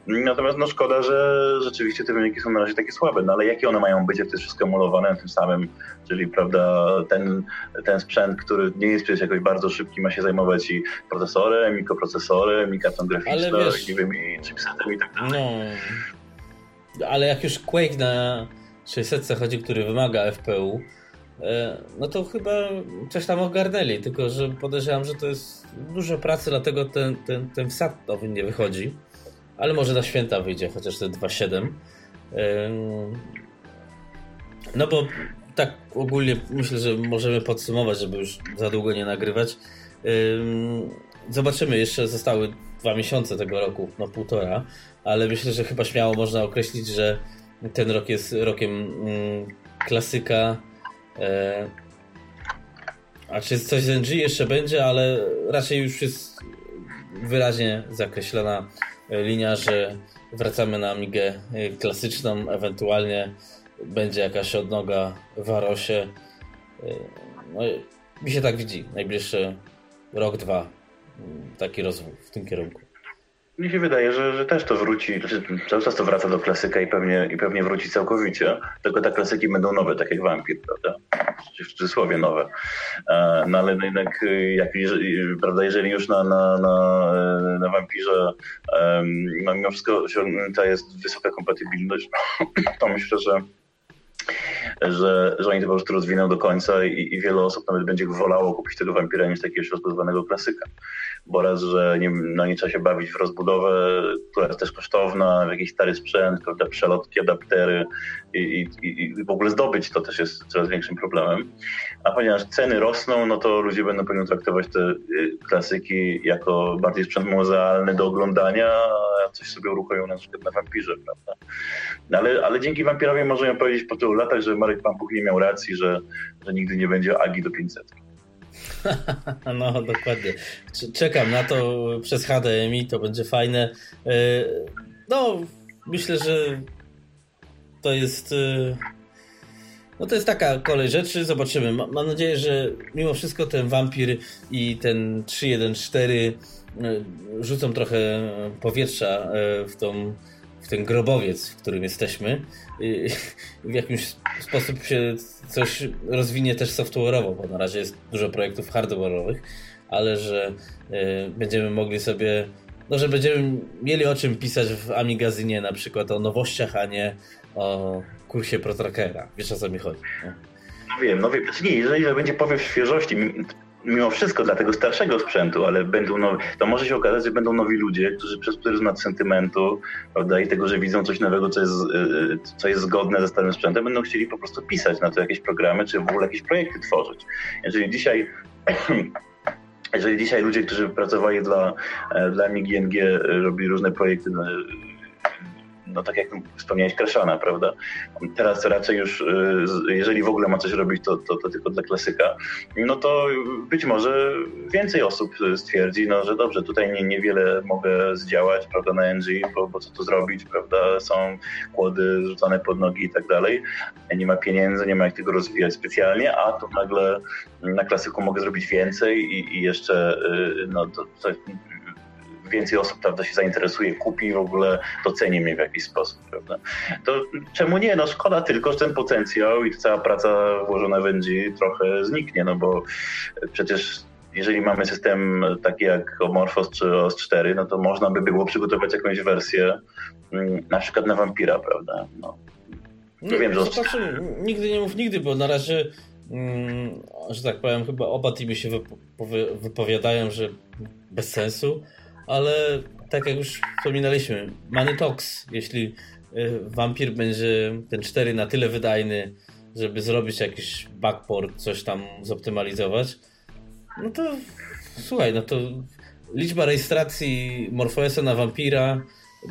Natomiast no szkoda, że rzeczywiście te wyniki są na razie takie słabe, no ale jakie one mają być, jak to jest wszystko emulowane tym samym, czyli prawda, ten, ten sprzęt, który nie jest przecież jakoś bardzo szybki, ma się zajmować i procesorem, i koprocesorem, i kartą graficzną, wiesz, i, i chipsetem i tak dalej. No, ale jak już Quake na 600 chodzi, który wymaga FPU, e, no to chyba coś tam ogarnęli, tylko że podejrzewam, że to jest dużo pracy, dlatego ten, ten, ten wsad nowy nie wychodzi, ale może na święta wyjdzie, chociaż to 2.7. No bo tak ogólnie myślę, że możemy podsumować, żeby już za długo nie nagrywać. Zobaczymy, jeszcze zostały dwa miesiące tego roku, no półtora, ale myślę, że chyba śmiało można określić, że ten rok jest rokiem mm, klasyka. E, a czy coś z NG jeszcze będzie, ale raczej już jest wyraźnie zakreślona linia, że wracamy na Amigę klasyczną, ewentualnie będzie jakaś odnoga w Arosie. E, no, mi się tak widzi, najbliższy rok, dwa, taki rozwój w tym kierunku. Mnie się wydaje, że, że też to wróci, cały czas to wraca do klasyka i pewnie, i pewnie wróci całkowicie, tylko te klasyki będą nowe, tak jak Vampir, prawda? W cudzysłowie nowe. E, no ale jednak, jak, prawda, jeżeli już na, na, na, na Vampirze no, mimo wszystko osiągnięta jest wysoka kompatybilność, to myślę, że że, że oni to po prostu rozwiną do końca i, i wiele osób nawet będzie wolało kupić tego wampira niż takiegoś rozbudowanego klasyka. Bo raz, że nie, no nie trzeba się bawić w rozbudowę, która jest też kosztowna, w jakiś stary sprzęt, prawda, przelotki, adaptery i, i, i w ogóle zdobyć to też jest coraz większym problemem. A ponieważ ceny rosną, no to ludzie będą pewnie traktować te y, klasyki jako bardziej sprzęt muzealny do oglądania, a coś sobie uruchomią na przykład na wampirze, prawda? No ale, ale dzięki wampirowi możemy powiedzieć po tylu latach, że Marek Pampuk nie miał racji, że, że nigdy nie będzie Agi do 500. No, dokładnie. Czekam na to przez HDMI, to będzie fajne. E, no, myślę, że to jest. E, no to jest taka kolej rzeczy, zobaczymy. Mam nadzieję, że mimo wszystko ten wampir i ten 3.1.4 e, rzucą trochę powietrza w tą w ten grobowiec, w którym jesteśmy, w jakimś sposób się coś rozwinie też software'owo, bo na razie jest dużo projektów hardware'owych, ale że e, będziemy mogli sobie, no że będziemy mieli o czym pisać w Amigazynie na przykład o nowościach, a nie o kursie ProTrackera. Wiesz o co mi chodzi? Nie? No wiem, no wiem. Znaczy nie, jeżeli będzie powiew świeżości, mimo wszystko dla tego starszego sprzętu, ale będą nowi, to może się okazać, że będą nowi ludzie, którzy przez pryzmat sentymentu prawda, i tego, że widzą coś nowego, co jest, y, co jest zgodne ze starym sprzętem, będą chcieli po prostu pisać na to jakieś programy, czy w ogóle jakieś projekty tworzyć. Jeżeli dzisiaj jeżeli dzisiaj ludzie, którzy pracowali dla, e, dla MIG robili różne projekty no tak jak wspomniałeś, Kraszana, prawda? Teraz raczej już, y, jeżeli w ogóle ma coś robić, to, to, to tylko dla klasyka, no to być może więcej osób stwierdzi, no, że dobrze, tutaj nie, niewiele mogę zdziałać, prawda, na NG, bo, bo co tu zrobić, prawda, są kłody rzucane pod nogi i tak dalej, nie ma pieniędzy, nie ma jak tego rozwijać specjalnie, a tu nagle na klasyku mogę zrobić więcej i, i jeszcze, y, no to, to więcej osób prawda, się zainteresuje, kupi w ogóle doceni mnie w jakiś sposób. Prawda? To czemu nie? No szkoda tylko, że ten potencjał i cała praca włożona NG trochę zniknie, no bo przecież jeżeli mamy system taki jak Omorphos czy OS4, no to można by było przygotować jakąś wersję mm, na przykład na Vampira, prawda? No. Nie, wiem, że... nigdy nie mów nigdy, bo na razie mm, że tak powiem, chyba oba teamy się wypowiadają, że bez sensu ale tak jak już wspominaliśmy, Money Talks, jeśli y, Vampir będzie ten 4 na tyle wydajny, żeby zrobić jakiś backport, coś tam zoptymalizować, no to słuchaj, no to liczba rejestracji MorphOSa na Vampira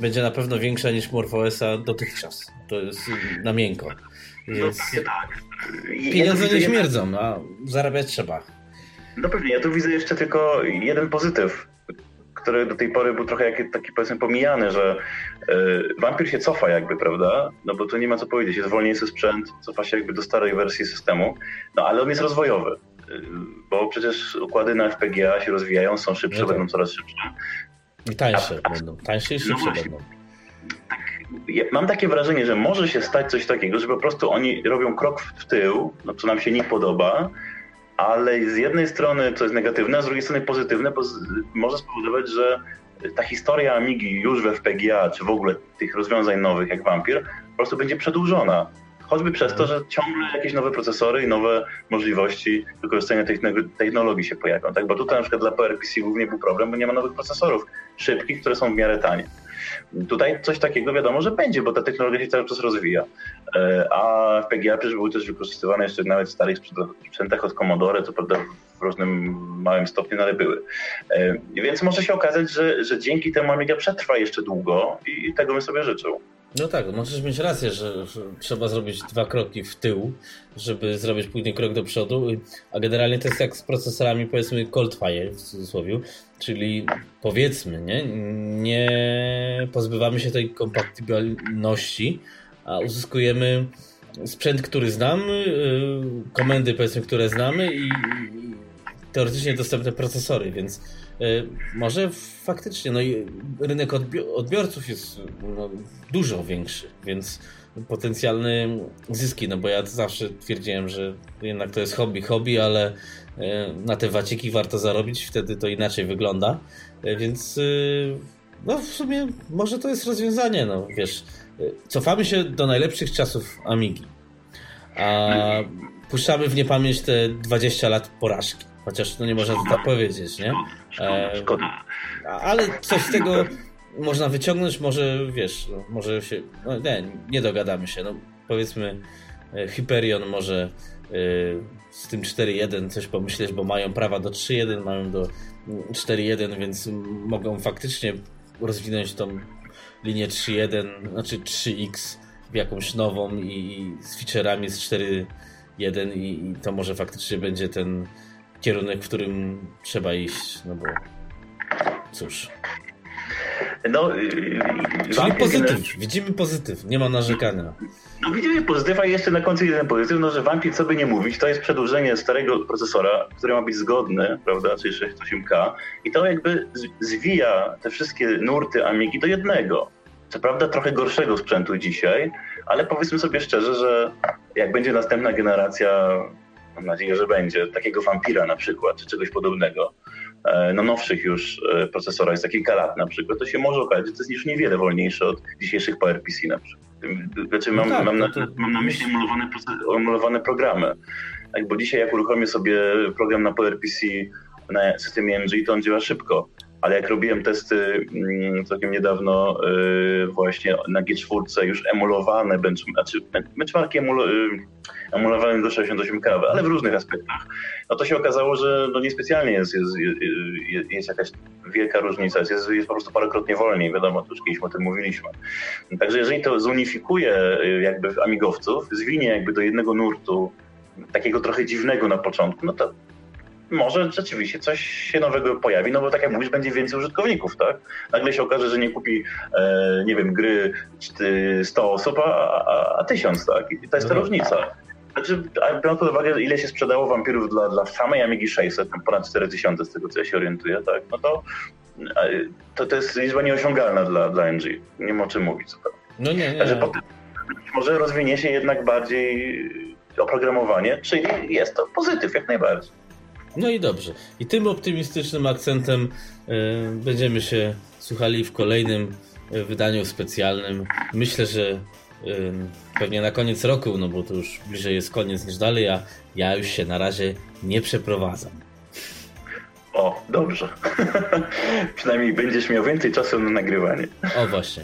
będzie na pewno większa niż MorphOSa dotychczas. To jest na miękko. Więc no, tak. pieniądze nie śmierdzą, a zarabiać trzeba. No pewnie, ja tu widzę jeszcze tylko jeden pozytyw który do tej pory był trochę taki powiedzmy pomijany, że, Wampir się cofa jakby, prawda? No bo tu nie ma co powiedzieć, jest wolniejszy sprzęt, cofa się jakby do starej wersji systemu, no ale on jest rozwojowy, bo przecież układy na FPGA się rozwijają, są szybsze, no tak. będą coraz szybsze. I tańsze a, będą, tańsze i szybsze no będą. Tak, ja mam takie wrażenie, że może się stać coś takiego, że po prostu oni robią krok w tył, no co nam się nie podoba, ale z jednej strony to jest negatywne, a z drugiej strony pozytywne, bo może spowodować, że ta historia Amigi już we FPGA, czy w ogóle tych rozwiązań nowych jak Vampir, po prostu będzie przedłużona. Choćby przez to, że ciągle jakieś nowe procesory i nowe możliwości wykorzystania tych technologii się pojawią. Tak? Bo tutaj na przykład dla PowerPC głównie był problem, bo nie ma nowych procesorów szybkich, które są w miarę tanie. Tutaj coś takiego wiadomo, że będzie, bo ta technologia się cały czas rozwija. E, a FPGA przecież były też wykorzystywane jeszcze nawet w starych sprzętach od Commodore, co prawda w różnym małym stopniu, no ale były. E, więc może się okazać, że, że dzięki temu Amiga przetrwa jeszcze długo i tego bym sobie życzył. No tak, możesz mieć rację, że, że, trzeba zrobić dwa kroki w tył, żeby zrobić później krok do przodu, a generalnie to jest jak z procesorami powiedzmy Coldfire w cudzysłowie, czyli powiedzmy, nie, nie pozbywamy się tej kompatybilności, a uzyskujemy sprzęt, który znamy, y, komendy powiedzmy, które znamy i, teoretycznie dostępne procesory, więc może faktycznie, no i rynek odbiorców jest no, dużo większy, więc potencjalne zyski, no bo ja zawsze twierdziłem, że jednak to jest hobby, hobby, ale e, na te waciki warto zarobić, wtedy to inaczej wygląda, e, więc no w sumie może to jest rozwiązanie, no wiesz, cofamy się do najlepszych czasów Amigi, a puszczamy w niepamięć te 20 lat porażki. Chociaż no nie można tak powiedzieć, nie? E, ale coś z tego można wyciągnąć, może wiesz, no, może się. No nie, nie dogadamy się. No, powiedzmy, e, Hyperion może e, z tym 4.1 coś pomyśleć, bo mają prawa do 3.1, mają do 4.1, więc mogą faktycznie rozwinąć tą linię 3.1, znaczy 3X w jakąś nową i, i z featureami z 4.1 i, i to może faktycznie będzie ten kierunek, w którym trzeba iść, no bo cóż. No, y, y, Czyli pozytyw, widzimy pozytyw, nie ma narzekania. No widzimy pozytyw, a jeszcze na końcu jeden pozytyw, no że Vampir, co by nie mówić, to jest przedłużenie starego procesora, który ma być zgodny, prawda, czyli 68K i to jakby zwija te wszystkie nurty Amigi do jednego. Co prawda trochę gorszego sprzętu dzisiaj, ale powiedzmy sobie szczerze, że jak będzie następna generacja mam nadzieję, że będzie, takiego Vampira na przykład, czy czegoś podobnego, e, no nowszych już e, procesorach za kilka lat na przykład, to się może okazać, że to jest już niewiele wolniejsze od dzisiejszych PowerPC na przykład. Znaczy mam, no tak, mam, na, to... mam na myśli emulowane, emulowane programy. Tak, bo dzisiaj jak uruchomię sobie program na PowerPC na systemie MG, to on działa szybko. Ale jak robiłem testy mm, całkiem niedawno y, właśnie na G4 już emulowane znaczy benchmarki y, emulowane do 68K, ale w różnych aspektach, no to się okazało, że no niespecjalnie jest, jest, jest, jest jakaś wielka różnica, jest, jest po prostu parokrotnie wolniej, wiadomo, to już kiedyś o tym mówiliśmy. Także jeżeli to zunifikuje y, jakby amigowców, zwinie jakby do jednego nurtu, takiego trochę dziwnego na początku, no to może rzeczywiście coś się nowego pojawi, no bo tak jak mówisz, będzie więcej użytkowników, tak? Nagle się okaże, że nie kupi, e, nie wiem, gry 100 osób, a, a, a 1000, tak? I to jest ta no. różnica. Znaczy, biorąc pod uwagę, ile się sprzedało wampirów dla, dla samej Amigi 600, tam ponad 4000 z tego, co ja się orientuję, tak? No to, to, to jest liczba nieosiągalna dla, dla NG. Nie ma o czym mówić. Tak? No nie, nie. Także potem może rozwinie się jednak bardziej oprogramowanie, czyli jest to pozytyw jak najbardziej. No i dobrze. I tym optymistycznym akcentem y, będziemy się słuchali w kolejnym e, wydaniu specjalnym. Myślę, że y, pewnie na koniec roku, no bo to już bliżej jest koniec niż dalej, a ja już się na razie nie przeprowadzam. O, dobrze. Przynajmniej będziesz miał więcej czasu na nagrywanie. O, właśnie.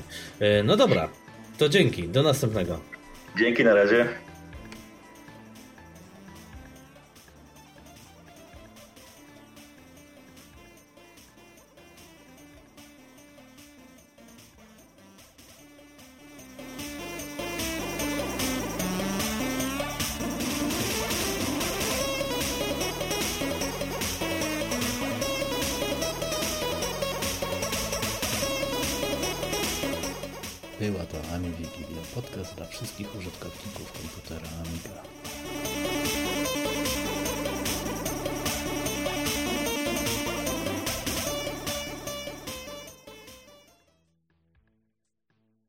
No dobra, to dzięki. Do następnego. Dzięki, na razie.